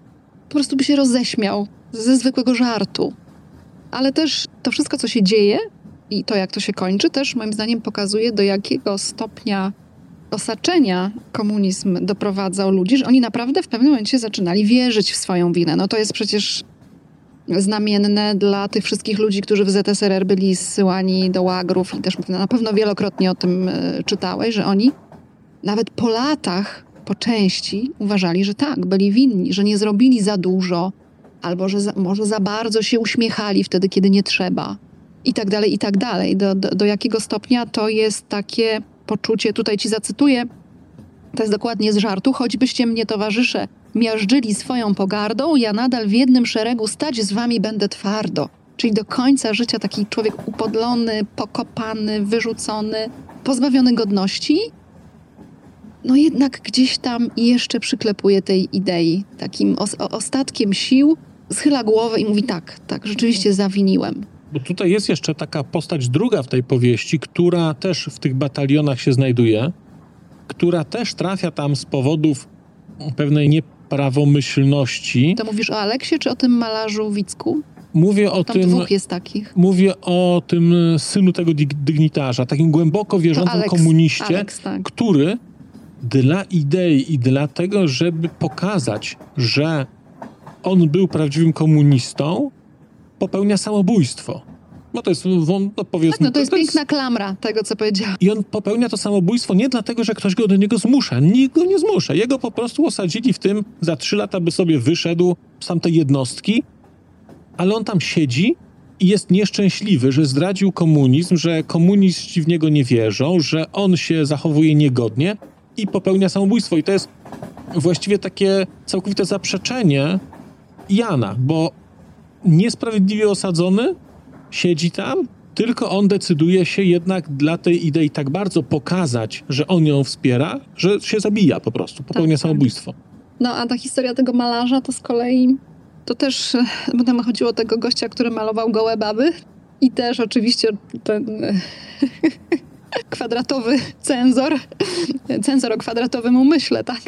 po prostu by się roześmiał ze zwykłego żartu. Ale też to wszystko, co się dzieje i to, jak to się kończy, też moim zdaniem pokazuje, do jakiego stopnia osaczenia komunizm doprowadzał ludzi, że oni naprawdę w pewnym momencie zaczynali wierzyć w swoją winę. No to jest przecież znamienne dla tych wszystkich ludzi, którzy w ZSRR byli zsyłani do łagrów i też na pewno wielokrotnie o tym e, czytałeś, że oni nawet po latach, po części uważali, że tak, byli winni, że nie zrobili za dużo, albo że za, może za bardzo się uśmiechali wtedy, kiedy nie trzeba. I tak dalej, i tak dalej. Do, do, do jakiego stopnia to jest takie poczucie, tutaj ci zacytuję, to jest dokładnie z żartu, choćbyście mnie towarzysze miażdżyli swoją pogardą, ja nadal w jednym szeregu stać z wami będę twardo. czyli do końca życia taki człowiek upodlony, pokopany, wyrzucony, pozbawiony godności, no jednak gdzieś tam jeszcze przyklepuje tej idei, takim os ostatkiem sił, schyla głowę i mówi tak, tak, rzeczywiście zawiniłem. Bo tutaj jest jeszcze taka postać druga w tej powieści, która też w tych batalionach się znajduje, która też trafia tam z powodów pewnej nieprawomyślności. To mówisz o Aleksie czy o tym malarzu Wicku? Mówię o Tam tym. dwóch jest takich. Mówię o tym synu tego dyg- dygnitarza, takim głęboko wierzącym Aleks, komuniście, Aleks, tak. który dla idei i dla tego, żeby pokazać, że on był prawdziwym komunistą, popełnia samobójstwo. No to jest, no powiedzmy... Tak, no to jest piękna klamra tego, co powiedziałam. I on popełnia to samobójstwo nie dlatego, że ktoś go do niego zmusza. Nikt go nie zmusza. Jego po prostu osadzili w tym, za trzy lata by sobie wyszedł z tamtej jednostki, ale on tam siedzi i jest nieszczęśliwy, że zdradził komunizm, że komuniści w niego nie wierzą, że on się zachowuje niegodnie i popełnia samobójstwo. I to jest właściwie takie całkowite zaprzeczenie Jana, bo niesprawiedliwie osadzony siedzi tam, tylko on decyduje się jednak dla tej idei tak bardzo pokazać, że on ją wspiera, że się zabija po prostu, popełnia tak. samobójstwo. No a ta historia tego malarza to z kolei, to też, e, bo tam chodziło o tego gościa, który malował gołe baby i też oczywiście ten e, kwadratowy cenzor, cenzor o kwadratowym umyśle, tak,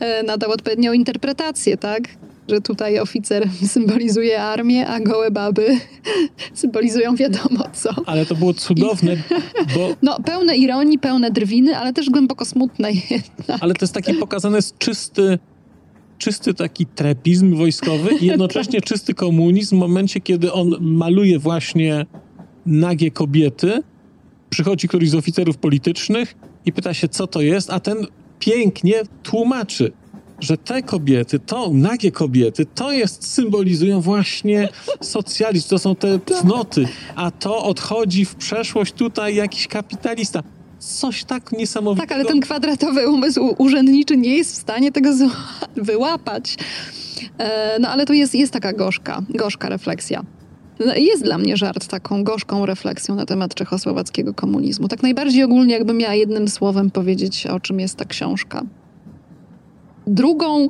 e, nadał odpowiednią interpretację, tak, że tutaj oficer symbolizuje armię, a gołe baby symbolizują wiadomo co. Ale to było cudowne, bo No, pełne ironii, pełne drwiny, ale też głęboko smutne jednak. ale to jest taki pokazany jest czysty, czysty taki trepizm wojskowy i jednocześnie czysty komunizm w momencie, kiedy on maluje właśnie nagie kobiety. Przychodzi któryś z oficerów politycznych i pyta się, co to jest, a ten pięknie tłumaczy, że te kobiety, to nagie kobiety, to jest, symbolizują właśnie socjalizm, to są te cnoty, a to odchodzi w przeszłość tutaj jakiś kapitalista. Coś tak niesamowitego. Tak, ale ten kwadratowy umysł urzędniczy nie jest w stanie tego wyłapać. E, No ale to jest, jest taka gorzka, gorzka refleksja. No, Jest dla mnie żart taką gorzką refleksją na temat czechosłowackiego komunizmu. Tak najbardziej ogólnie, jakbym miała jednym słowem powiedzieć, o czym jest ta książka. Drugą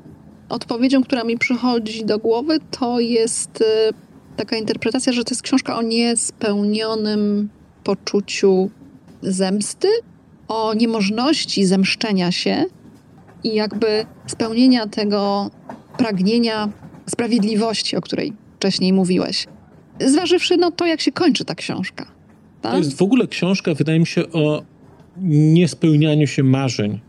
odpowiedzią, która mi przychodzi do głowy, to jest e, taka interpretacja, że to jest książka o niespełnionym poczuciu zemsty, o niemożności zemszczenia się i jakby spełnienia tego pragnienia sprawiedliwości, o której wcześniej mówiłeś. Zważywszy no to, jak się kończy ta książka. Tak? To jest w ogóle książka, wydaje mi się, o niespełnianiu się marzeń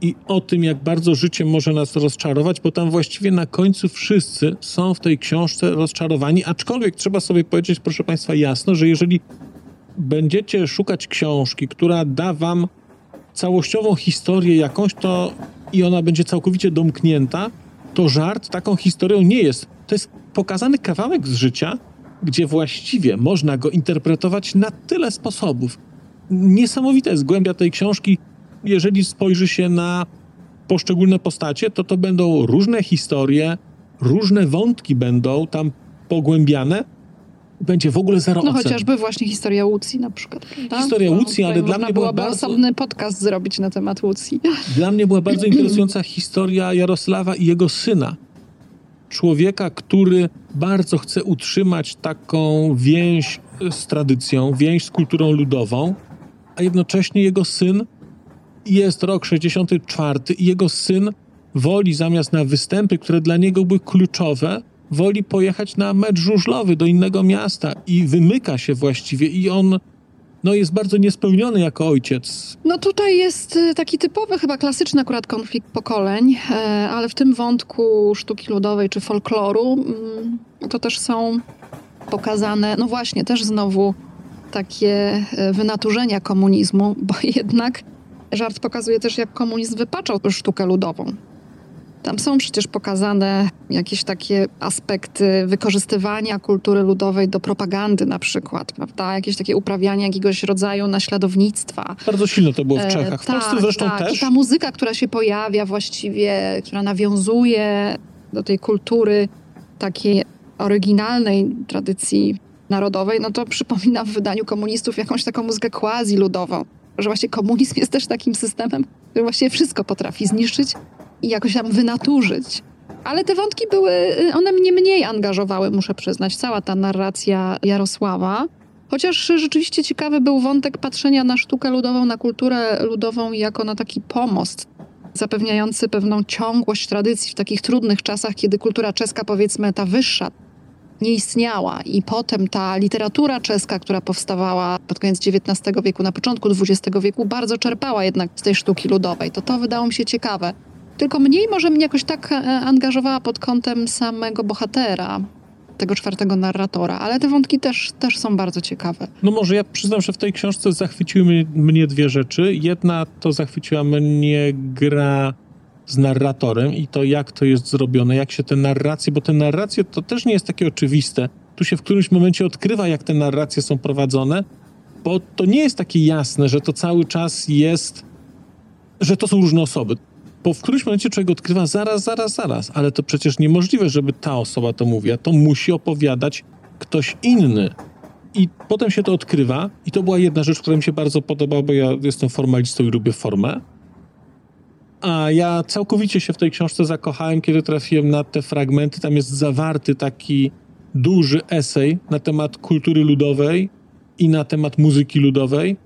i o tym, jak bardzo życie może nas rozczarować, bo tam właściwie na końcu wszyscy są w tej książce rozczarowani, aczkolwiek trzeba sobie powiedzieć, proszę Państwa, jasno, że jeżeli będziecie szukać książki, która da Wam całościową historię jakąś, to i ona będzie całkowicie domknięta, to żart taką historią nie jest. To jest pokazany kawałek z życia, gdzie właściwie można go interpretować na tyle sposobów. Niesamowita jest głębia tej książki. Jeżeli spojrzy się na poszczególne postacie, to to będą różne historie, różne wątki będą tam pogłębiane. Będzie w ogóle zero No ocen. chociażby właśnie historia Łucji na przykład. Prawda? Historia Bo Łucji, ale dla mnie była bardzo- osobny podcast zrobić na temat Łucji. Dla mnie była bardzo interesująca historia Jarosława i jego syna. Człowieka, który bardzo chce utrzymać taką więź z tradycją, więź z kulturą ludową, a jednocześnie jego syn jest rok 64 i jego syn woli zamiast na występy, które dla niego były kluczowe, woli pojechać na mecz żużlowy do innego miasta i wymyka się właściwie i on no, jest bardzo niespełniony jako ojciec. No tutaj jest y, taki typowy, chyba klasyczny akurat konflikt pokoleń, e, ale w tym wątku sztuki ludowej czy folkloru mm, to też są pokazane, no właśnie, też znowu takie e, wynaturzenia komunizmu, bo jednak żart pokazuje też, jak komunizm wypaczał sztukę ludową. Tam są przecież pokazane jakieś takie aspekty wykorzystywania kultury ludowej do propagandy na przykład, prawda? Jakieś takie uprawianie jakiegoś rodzaju naśladownictwa. Bardzo silno to było w E, Czechach. W tak, Polsce zresztą tak. też. I ta muzyka, która się pojawia właściwie, która nawiązuje do tej kultury takiej oryginalnej tradycji narodowej, no to przypomina w wydaniu komunistów jakąś taką muzykę quasi-ludową. Że właśnie komunizm jest też takim systemem, który właściwie wszystko potrafi zniszczyć i jakoś tam wynaturzyć. Ale te wątki były, y, one mnie mniej angażowały, muszę przyznać, cała ta narracja Jarosława. Chociaż rzeczywiście ciekawy był wątek patrzenia na sztukę ludową, na kulturę ludową jako na taki pomost zapewniający pewną ciągłość tradycji w takich trudnych czasach, kiedy kultura czeska, powiedzmy ta wyższa, nie istniała. I potem ta literatura czeska, która powstawała pod koniec XIX wieku, na początku XX wieku, bardzo czerpała jednak z tej sztuki ludowej. To to wydało mi się ciekawe. Tylko mniej może mnie jakoś tak e, angażowała pod kątem samego bohatera, tego czwartego narratora, ale te wątki też, też są bardzo ciekawe. No może ja przyznam, że w tej książce zachwyciły mnie, mnie dwie rzeczy. Jedna to zachwyciła mnie gra z narratorem i to, jak to jest zrobione, jak się te narracje, bo te narracje to też nie jest takie oczywiste. Tu się w którymś momencie odkrywa, jak te narracje są prowadzone, bo to nie jest takie jasne, że to cały czas jest, że to są różne osoby. Bo w którymś momencie człowiek odkrywa zaraz, zaraz, zaraz, ale to przecież niemożliwe, żeby ta osoba to mówiła. To musi opowiadać ktoś inny. I potem się to odkrywa, i to była jedna rzecz, która mi się bardzo podobała, bo ja jestem formalistą i lubię formę. A ja całkowicie się w tej książce zakochałem, kiedy trafiłem na te fragmenty. Tam jest zawarty taki duży esej na temat kultury ludowej i na temat muzyki ludowej.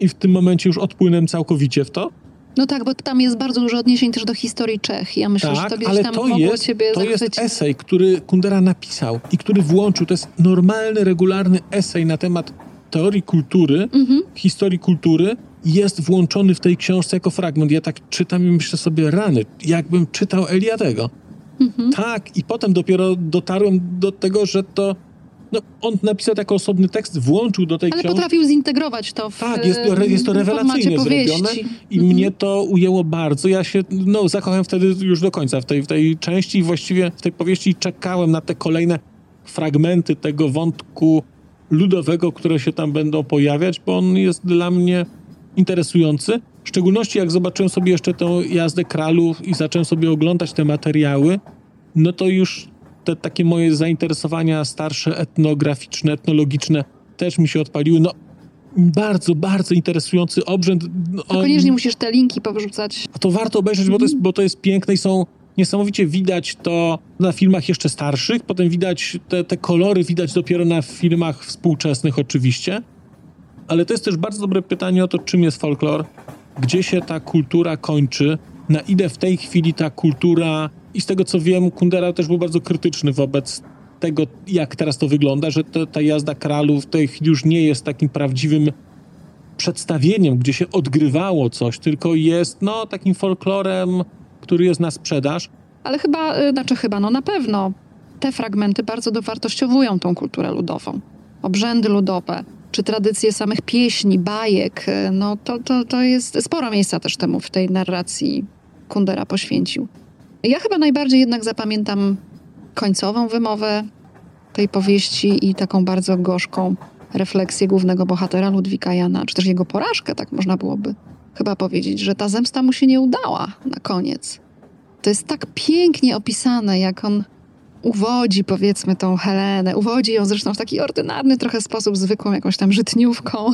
I w tym momencie już odpłynąłem całkowicie w to. No tak, bo tam jest bardzo dużo odniesień też do historii Czech. Ja myślę, tak, że to ale tam to mogło jest, ciebie to jest zachwycić. esej, który Kundera napisał i który włączył. To jest normalny, regularny esej na temat teorii kultury, Mhm. historii kultury. Jest włączony w tej książce jako fragment. Ja tak czytam i myślę sobie, rany, jakbym czytał Eliadego. Mhm. Tak, i potem dopiero dotarłem do tego, że to. No, on napisał taki osobny tekst, włączył do tej Ale książki. potrafił zintegrować to w Tak, jest to, jest to rewelacyjnie zrobione i Mhm. mnie to ujęło bardzo. Ja się no, zakochałem wtedy już do końca w tej, w tej części i właściwie w tej powieści czekałem na te kolejne fragmenty tego wątku ludowego, które się tam będą pojawiać, bo on jest dla mnie interesujący. W szczególności jak zobaczyłem sobie jeszcze tę jazdę kralów i zacząłem sobie oglądać te materiały, no to już te takie moje zainteresowania starsze, etnograficzne, etnologiczne też mi się odpaliły. No, bardzo, bardzo interesujący obrzęd. No, To koniecznie musisz te linki powrzucać. a to warto obejrzeć, bo to, jest, bo to jest piękne i są niesamowicie widać to na filmach jeszcze starszych, potem widać te, te kolory, widać dopiero na filmach współczesnych oczywiście. Ale to jest też bardzo dobre pytanie o to, czym jest folklor, gdzie się ta kultura kończy, na ile w tej chwili ta kultura, i z tego co wiem, Kundera też był bardzo krytyczny wobec tego, jak teraz to wygląda, że to, ta jazda kralów w tej chwili już nie jest takim prawdziwym przedstawieniem, gdzie się odgrywało coś, tylko jest no takim folklorem, który jest na sprzedaż. Ale chyba, y, znaczy chyba, no na pewno te fragmenty bardzo dowartościowują tą kulturę ludową. Obrzędy ludowe, czy tradycje samych pieśni, bajek, y, no to, to, to jest sporo miejsca też temu w tej narracji Kundera poświęcił. Ja chyba najbardziej jednak zapamiętam końcową wymowę tej powieści i taką bardzo gorzką refleksję głównego bohatera Ludwika Jana, czy też jego porażkę, tak można byłoby chyba powiedzieć, że ta zemsta mu się nie udała na koniec. To jest tak pięknie opisane, jak on uwodzi, powiedzmy, tą Helenę. Uwodzi ją zresztą w taki ordynarny trochę sposób, zwykłą jakąś tam żytniówką.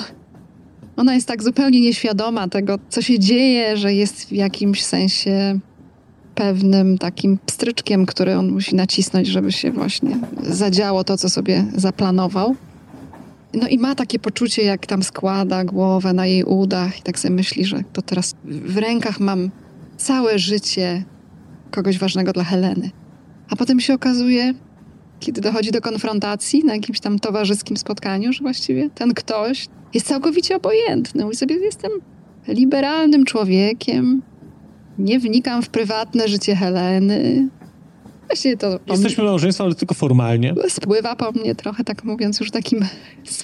Ona jest tak zupełnie nieświadoma tego, co się dzieje, że jest w jakimś sensie pewnym takim pstryczkiem, który on musi nacisnąć, żeby się właśnie zadziało to, co sobie zaplanował. No i ma takie poczucie, jak tam składa głowę na jej udach i tak sobie myśli, że to teraz w rękach mam całe życie kogoś ważnego dla Heleny. A potem się okazuje, kiedy dochodzi do konfrontacji na jakimś tam towarzyskim spotkaniu, że właściwie ten ktoś jest całkowicie obojętny. Mówi sobie, jestem liberalnym człowiekiem, nie wnikam w prywatne życie Heleny. Właściwie to Jesteśmy małżeństwem, ale tylko formalnie. spływa po mnie trochę, tak mówiąc już takim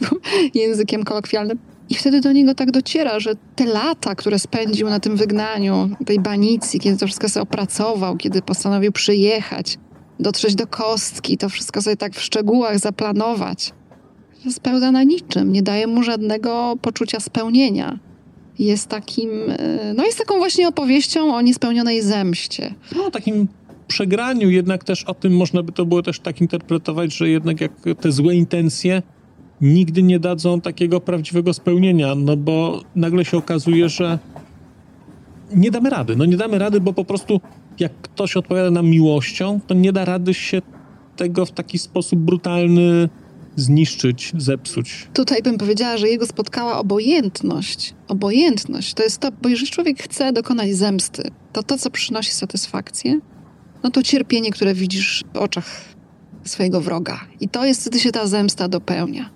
językiem kolokwialnym. I wtedy do niego tak dociera, że te lata, które spędził na tym wygnaniu, tej banicji, kiedy to wszystko sobie opracował, kiedy postanowił przyjechać, dotrzeć do kostki, to wszystko sobie tak w szczegółach zaplanować, że spełza na niczym, nie daje mu żadnego poczucia spełnienia. Jest takim, e, no jest taką właśnie opowieścią o niespełnionej zemście. No takim przegraniu, jednak też o tym można by to było też tak interpretować, że jednak jak te złe intencje nigdy nie dadzą takiego prawdziwego spełnienia, no bo nagle się okazuje, że nie damy rady. No nie damy rady, bo po prostu jak ktoś odpowiada nam miłością, to nie da rady się tego w taki sposób brutalny zniszczyć, zepsuć. Tutaj bym powiedziała, że jego spotkała obojętność. Obojętność to jest to, bo jeżeli człowiek chce dokonać zemsty, to to, co przynosi satysfakcję, no to cierpienie, które widzisz w oczach swojego wroga. I to jest, wtedy się ta zemsta dopełnia.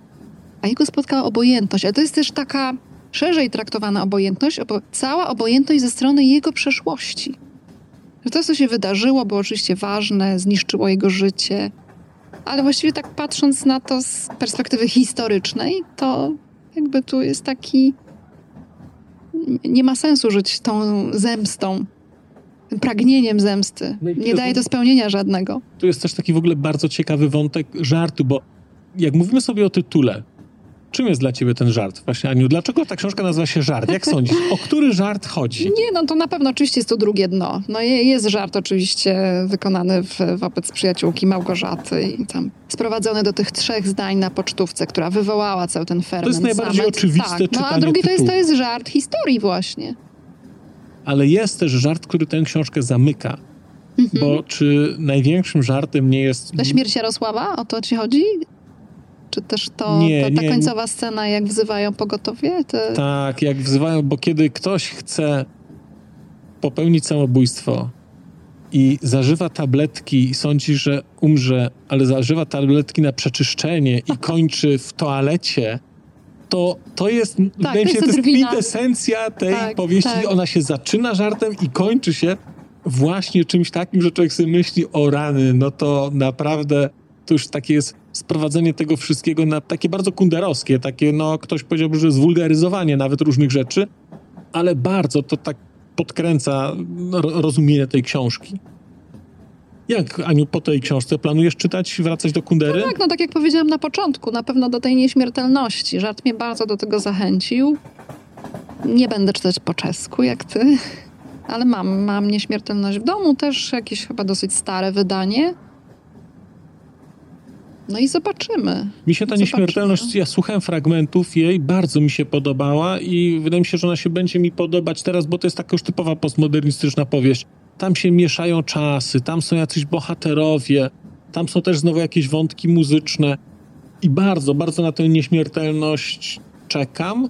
A jego spotkała obojętność, ale to jest też taka szerzej traktowana obojętność, bo cała obojętność ze strony jego przeszłości. To, co się wydarzyło, było oczywiście ważne, zniszczyło jego życie, ale właściwie tak patrząc na to z perspektywy historycznej, to jakby tu jest taki. Nie ma sensu żyć tą zemstą, tym pragnieniem zemsty. No Nie daje to spełnienia żadnego. Tu jest też taki w ogóle bardzo ciekawy wątek żartu, bo jak mówimy sobie o tytule, czym jest dla ciebie ten żart? Właśnie, Aniu, dlaczego ta książka nazywa się żart? Jak sądzisz? O który żart chodzi? Nie, no to na pewno oczywiście jest to drugie dno. No je- jest żart oczywiście wykonany w, wobec przyjaciółki Małgorzaty i tam sprowadzony do tych trzech zdań na pocztówce, która wywołała cały ten ferment. jest najbardziej zamęt. oczywiste tak. No a drugi to jest, to jest żart historii właśnie. Ale jest też żart, który tę książkę zamyka. Bo czy największym żartem nie jest... Ta śmierć Jarosława, o to ci chodzi? Czy też to Nie, ta, ta nie. końcowa scena, jak wzywają pogotowie? Te... Tak, jak wzywają, bo kiedy ktoś chce popełnić samobójstwo i zażywa tabletki i sądzi, że umrze, ale zażywa tabletki na przeczyszczenie i kończy w toalecie, to to jest, wydaje mi się, to to jest kwintesencja tej Tak, powieści. tak. Ona się zaczyna żartem i kończy się właśnie czymś takim, że człowiek sobie myśli o rany, no to naprawdę to już takie jest sprowadzenie tego wszystkiego na takie bardzo kunderowskie, takie, no ktoś powiedziałby, że zwulgaryzowanie nawet różnych rzeczy, ale bardzo to tak podkręca no, ro- rozumienie tej książki. Jak, Aniu, po tej książce planujesz czytać, wracać do kundery? Tak, no tak jak powiedziałam na początku, na pewno do tej nieśmiertelności. Żart mnie bardzo do tego zachęcił. Nie będę czytać po czesku, jak ty, ale mam, mam nieśmiertelność w domu, też jakieś chyba dosyć stare wydanie. No i zobaczymy. Mi się ta Zobaczymy. nieśmiertelność, ja słuchałem fragmentów jej, bardzo mi się podobała i wydaje mi się, że ona się będzie mi podobać teraz, bo to jest taka już typowa postmodernistyczna powieść. Tam się mieszają czasy, tam są jacyś bohaterowie, tam są też znowu jakieś wątki muzyczne i bardzo, bardzo na tę nieśmiertelność czekam.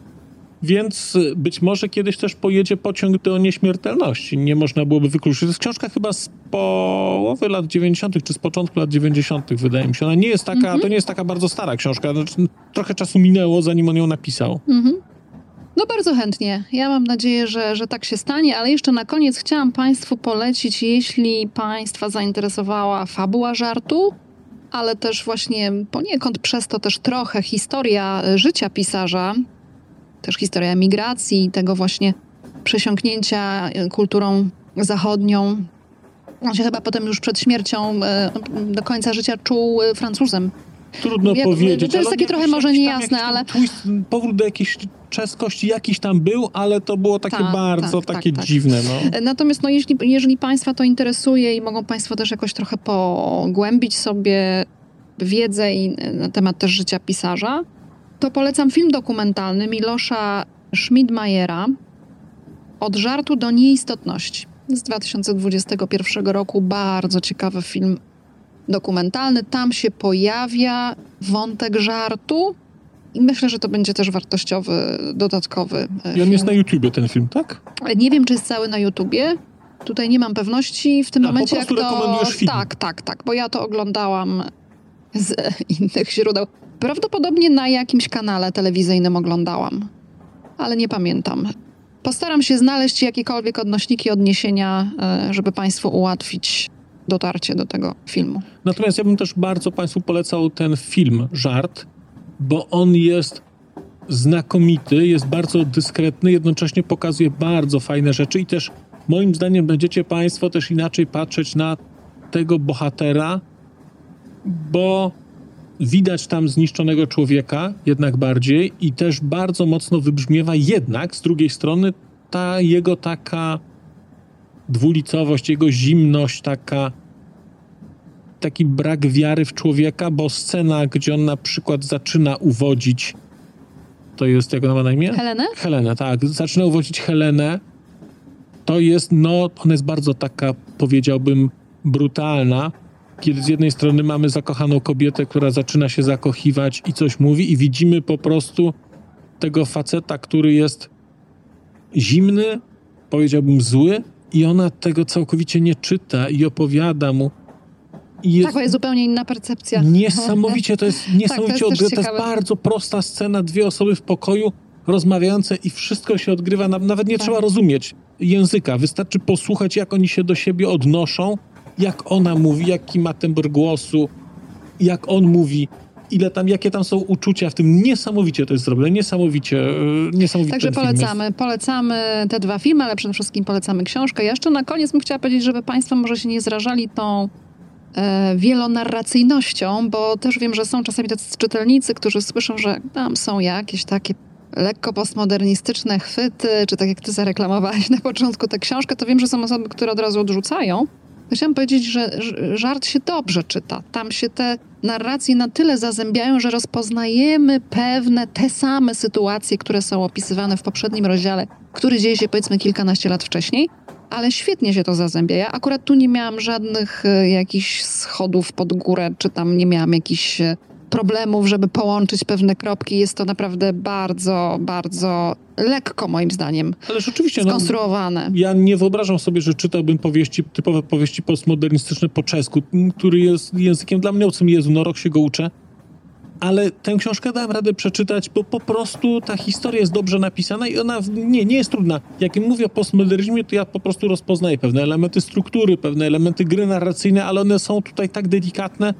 Więc y, być może kiedyś też pojedzie pociąg do nieśmiertelności. Nie można byłoby wykluczyć. To jest książka chyba z połowy lat 90., czy z początku lat 90., wydaje mi się. Ona nie jest taka, to nie jest taka bardzo stara książka. Znaczy, trochę czasu minęło, zanim on ją napisał. Mhm. No bardzo chętnie. Ja mam nadzieję, że, że tak się stanie, ale jeszcze na koniec chciałam Państwu polecić, jeśli Państwa zainteresowała fabuła żartu, ale też właśnie poniekąd przez to też trochę historia e, życia pisarza, też historia emigracji, tego właśnie przesiąknięcia e, kulturą zachodnią. On się chyba potem już przed śmiercią e, do końca życia czuł e, Francuzem. Trudno Jak- powiedzieć. to jest takie trochę może niejasne, ale- powrót do jakiejś czeskości jakiś tam był, ale to było takie Tak, bardzo tak, takie tak, tak. dziwne. No. Natomiast no, jeśli, jeżeli Państwa to interesuje i mogą Państwo też jakoś trochę pogłębić sobie wiedzę i na temat też życia pisarza, to polecam film dokumentalny Milosza Schmidmajera Od żartu do nieistotności z 2021 roku. Bardzo ciekawy film dokumentalny. Tam się pojawia wątek żartu i myślę, że to będzie też wartościowy, dodatkowy e, I on jest na YouTubie ten film, tak? Nie wiem, czy jest cały na YouTubie. Tutaj nie mam pewności w tym A, po momencie, jak prostu to. film. Tak, tak, tak, bo ja to oglądałam z innych źródeł. Prawdopodobnie na jakimś kanale telewizyjnym oglądałam, ale nie pamiętam. Postaram się znaleźć jakiekolwiek odnośniki, odniesienia, e, żeby Państwu ułatwić dotarcie do tego filmu. Natomiast ja bym też bardzo Państwu polecał ten film Żart, bo on jest znakomity, jest bardzo dyskretny, jednocześnie pokazuje bardzo fajne rzeczy i też moim zdaniem będziecie Państwo też inaczej patrzeć na tego bohatera, bo widać tam zniszczonego człowieka jednak bardziej i też bardzo mocno wybrzmiewa jednak z drugiej strony ta jego taka dwulicowość, jego zimność taka taki brak wiary w człowieka, bo scena, gdzie on na przykład zaczyna uwodzić, to jest, jak ona ma na imię? Helenę? Helenę, tak. Zaczyna uwodzić Helenę. To jest, no, ona jest bardzo taka, powiedziałbym, brutalna. Kiedy z jednej strony mamy zakochaną kobietę, która zaczyna się zakochiwać i coś mówi, i widzimy po prostu tego faceta, który jest zimny, powiedziałbym zły, i ona tego całkowicie nie czyta i opowiada mu. I jest Tak, jest zupełnie inna percepcja. Niesamowicie, to jest niesamowicie Tak, to jest To jest bardzo prosta scena, dwie osoby w pokoju rozmawiające i wszystko się odgrywa, na- nawet nie Tak. trzeba rozumieć języka, wystarczy posłuchać, jak oni się do siebie odnoszą, jak ona mówi, jaki ma tembr głosu, jak on mówi, ile tam, jakie tam są uczucia w tym. Niesamowicie to jest zrobione, niesamowicie, yy, niesamowicie Także polecamy, polecamy te dwa filmy, ale przede wszystkim polecamy książkę. Ja jeszcze na koniec bym chciała powiedzieć, żeby Państwo może się nie zrażali tą e, wielonarracyjnością, bo też wiem, że są czasami tacy czytelnicy, którzy słyszą, że tam są jakieś takie lekko postmodernistyczne chwyty, czy tak jak ty zareklamowałeś na początku tę książkę, to wiem, że są osoby, które od razu odrzucają. Chciałam powiedzieć, że żart się dobrze czyta. Tam się te narracje na tyle zazębiają, że rozpoznajemy pewne te same sytuacje, które są opisywane w poprzednim rozdziale, który dzieje się powiedzmy kilkanaście lat wcześniej, ale świetnie się to zazębia. Ja akurat tu nie miałam żadnych e, jakichś schodów pod górę, czy tam nie miałam jakichś e, problemów, żeby połączyć pewne kropki. Jest to naprawdę bardzo, bardzo lekko moim zdaniem Ale rzeczywiście, no, skonstruowane. Ja nie wyobrażam sobie, że czytałbym powieści, typowe powieści postmodernistyczne po czesku, który jest językiem dla mnie obcym. Jezu, no rok się go uczę. Ale tę książkę dałem radę przeczytać, bo po prostu ta historia jest dobrze napisana i ona nie, nie jest trudna. Jak mówię o postmodernizmie, to ja po prostu rozpoznaję pewne elementy struktury, pewne elementy gry narracyjne, ale one są tutaj tak delikatne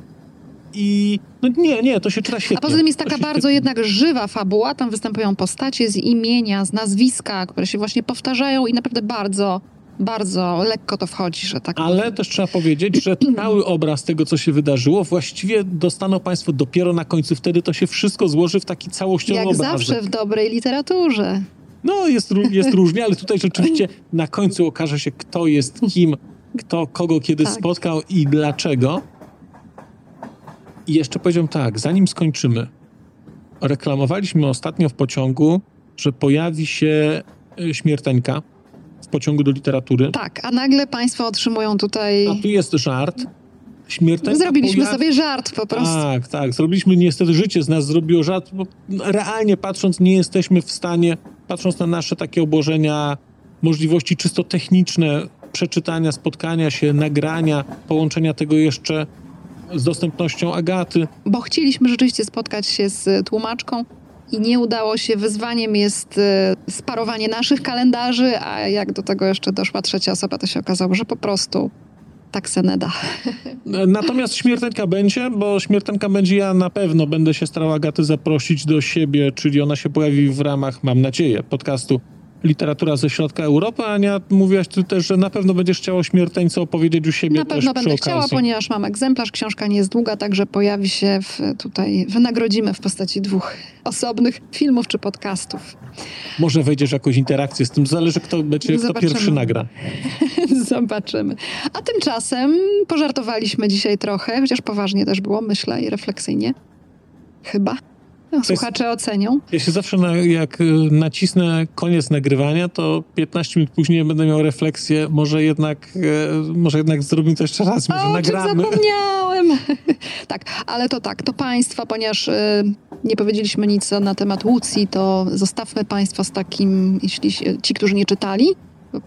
i no nie, nie, to się czyta świetnie. A poza tym jest taka bardzo świetnie- jednak żywa fabuła. Tam występują postacie z imienia, z nazwiska, które się właśnie powtarzają i naprawdę bardzo, bardzo lekko to wchodzi, że tak Ale też trzeba powiedzieć, że cały obraz tego, co się wydarzyło, właściwie dostaną Państwo dopiero na końcu. Wtedy to się wszystko złoży w taki całościowy Jak obrazek. zawsze w dobrej literaturze. No, jest, jest różnie, ale tutaj rzeczywiście na końcu okaże się, kto jest kim, kto kogo kiedy Tak. spotkał i dlaczego. I jeszcze powiedziałem tak, zanim skończymy, reklamowaliśmy ostatnio w pociągu, że pojawi się y, śmierteńka w pociągu do literatury. Tak, a nagle państwo otrzymują tutaj... A tu jest żart. Śmiertelna Zrobiliśmy pojawi- sobie żart po prostu. Tak, tak. Zrobiliśmy niestety życie z nas zrobiło żart, bo realnie patrząc nie jesteśmy w stanie, patrząc na nasze takie obłożenia, możliwości czysto techniczne, przeczytania, spotkania się, nagrania, połączenia tego jeszcze z dostępnością Agaty. Bo chcieliśmy rzeczywiście spotkać się z tłumaczką i nie udało się. Wyzwaniem jest e, sparowanie naszych kalendarzy, a jak do tego jeszcze doszła trzecia osoba, to się okazało, że po prostu tak se nie da. Natomiast śmiertelka będzie, bo śmiertelka będzie, ja na pewno będę się starał Agatę zaprosić do siebie, czyli ona się pojawi w ramach, mam nadzieję, podcastu Literatura ze Środka Europy. Ania, mówiłaś ty też, że na pewno będziesz chciała o śmiertelce opowiedzieć u siebie Na pewno będę chciała, ponieważ mam egzemplarz. Książka nie jest długa, także pojawi się w, tutaj, wynagrodzimy w postaci dwóch osobnych filmów czy podcastów. Może wejdziesz w jakąś interakcję z tym, zależy kto będzie, kto pierwszy nagra. Zobaczymy. A tymczasem pożartowaliśmy dzisiaj trochę, chociaż poważnie też było, myślę, i refleksyjnie. Chyba. No, słuchacze ocenią. Ja się zawsze, na, jak y, nacisnę koniec nagrywania, to 15 minut później będę miał refleksję, może jednak, e, może jednak zrobimy to jeszcze raz, może O nagramy. zapomniałem! tak, ale to tak, to państwa, ponieważ y, nie powiedzieliśmy nic na temat Łucji, to zostawmy państwa z takim, jeśli ci, którzy nie czytali,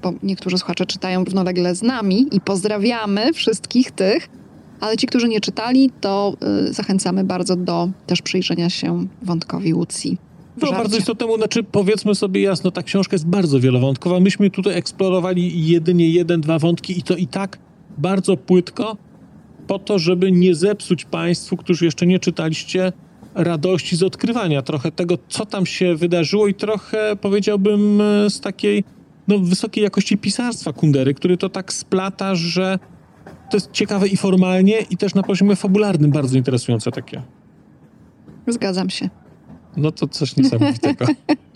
bo niektórzy słuchacze czytają równolegle z nami i pozdrawiamy wszystkich tych, ale ci, którzy nie czytali, to y, zachęcamy bardzo do też przyjrzenia się wątkowi Łucji. No, bardzo istotnemu, znaczy powiedzmy sobie jasno, ta książka jest bardzo wielowątkowa. Myśmy tutaj eksplorowali jedynie jeden, dwa wątki i to i tak bardzo płytko, po to, żeby nie zepsuć Państwu, którzy jeszcze nie czytaliście, radości z odkrywania trochę tego, co tam się wydarzyło i trochę, powiedziałbym, e, z takiej no, wysokiej jakości pisarstwa Kundery, który to tak splata, że to jest ciekawe i formalnie, i też na poziomie fabularnym bardzo interesujące takie. Zgadzam się. No to coś niesamowitego.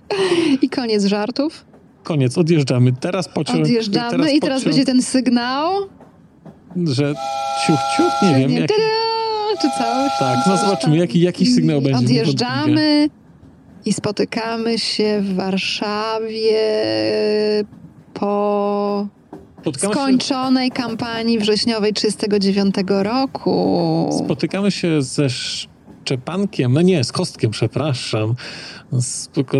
I koniec żartów. Koniec, odjeżdżamy. Teraz pociąg. Odjeżdżamy i teraz pociąg, będzie ten sygnał. Że Ciuch, ciuch, nie wiem. Nie, Jak... tada, czy coś. Tak, no zobaczymy, jaki- jakiś sygnał będzie, Odjeżdżamy i spotykamy się w Warszawie po Spotykamy się, skończonej kampanii wrześniowej 39 roku. spotykamy się ze Szczepankiem, no nie, z Kostkiem, przepraszam.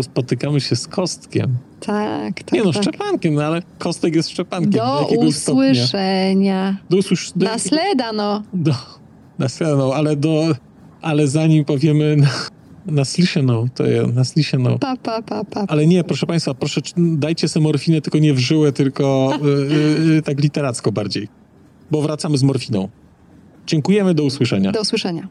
Spotykamy się z Kostkiem. Tak, tak. Nie no, tak. Szczepankiem, no ale Kostek jest Szczepankiem. Do stopnia. usłyszenia. Do usłysz... do- Nasledano. Do, nasledną, ale do, ale zanim powiemy na no, to je, na. No. Pa, pa, pa, pa. Ale nie, proszę Państwa, proszę, dajcie sobie morfinę, tylko nie w żyłę, tylko y, y, y, tak literacko bardziej. Bo wracamy z morfiną. Dziękujemy, do usłyszenia. Do usłyszenia.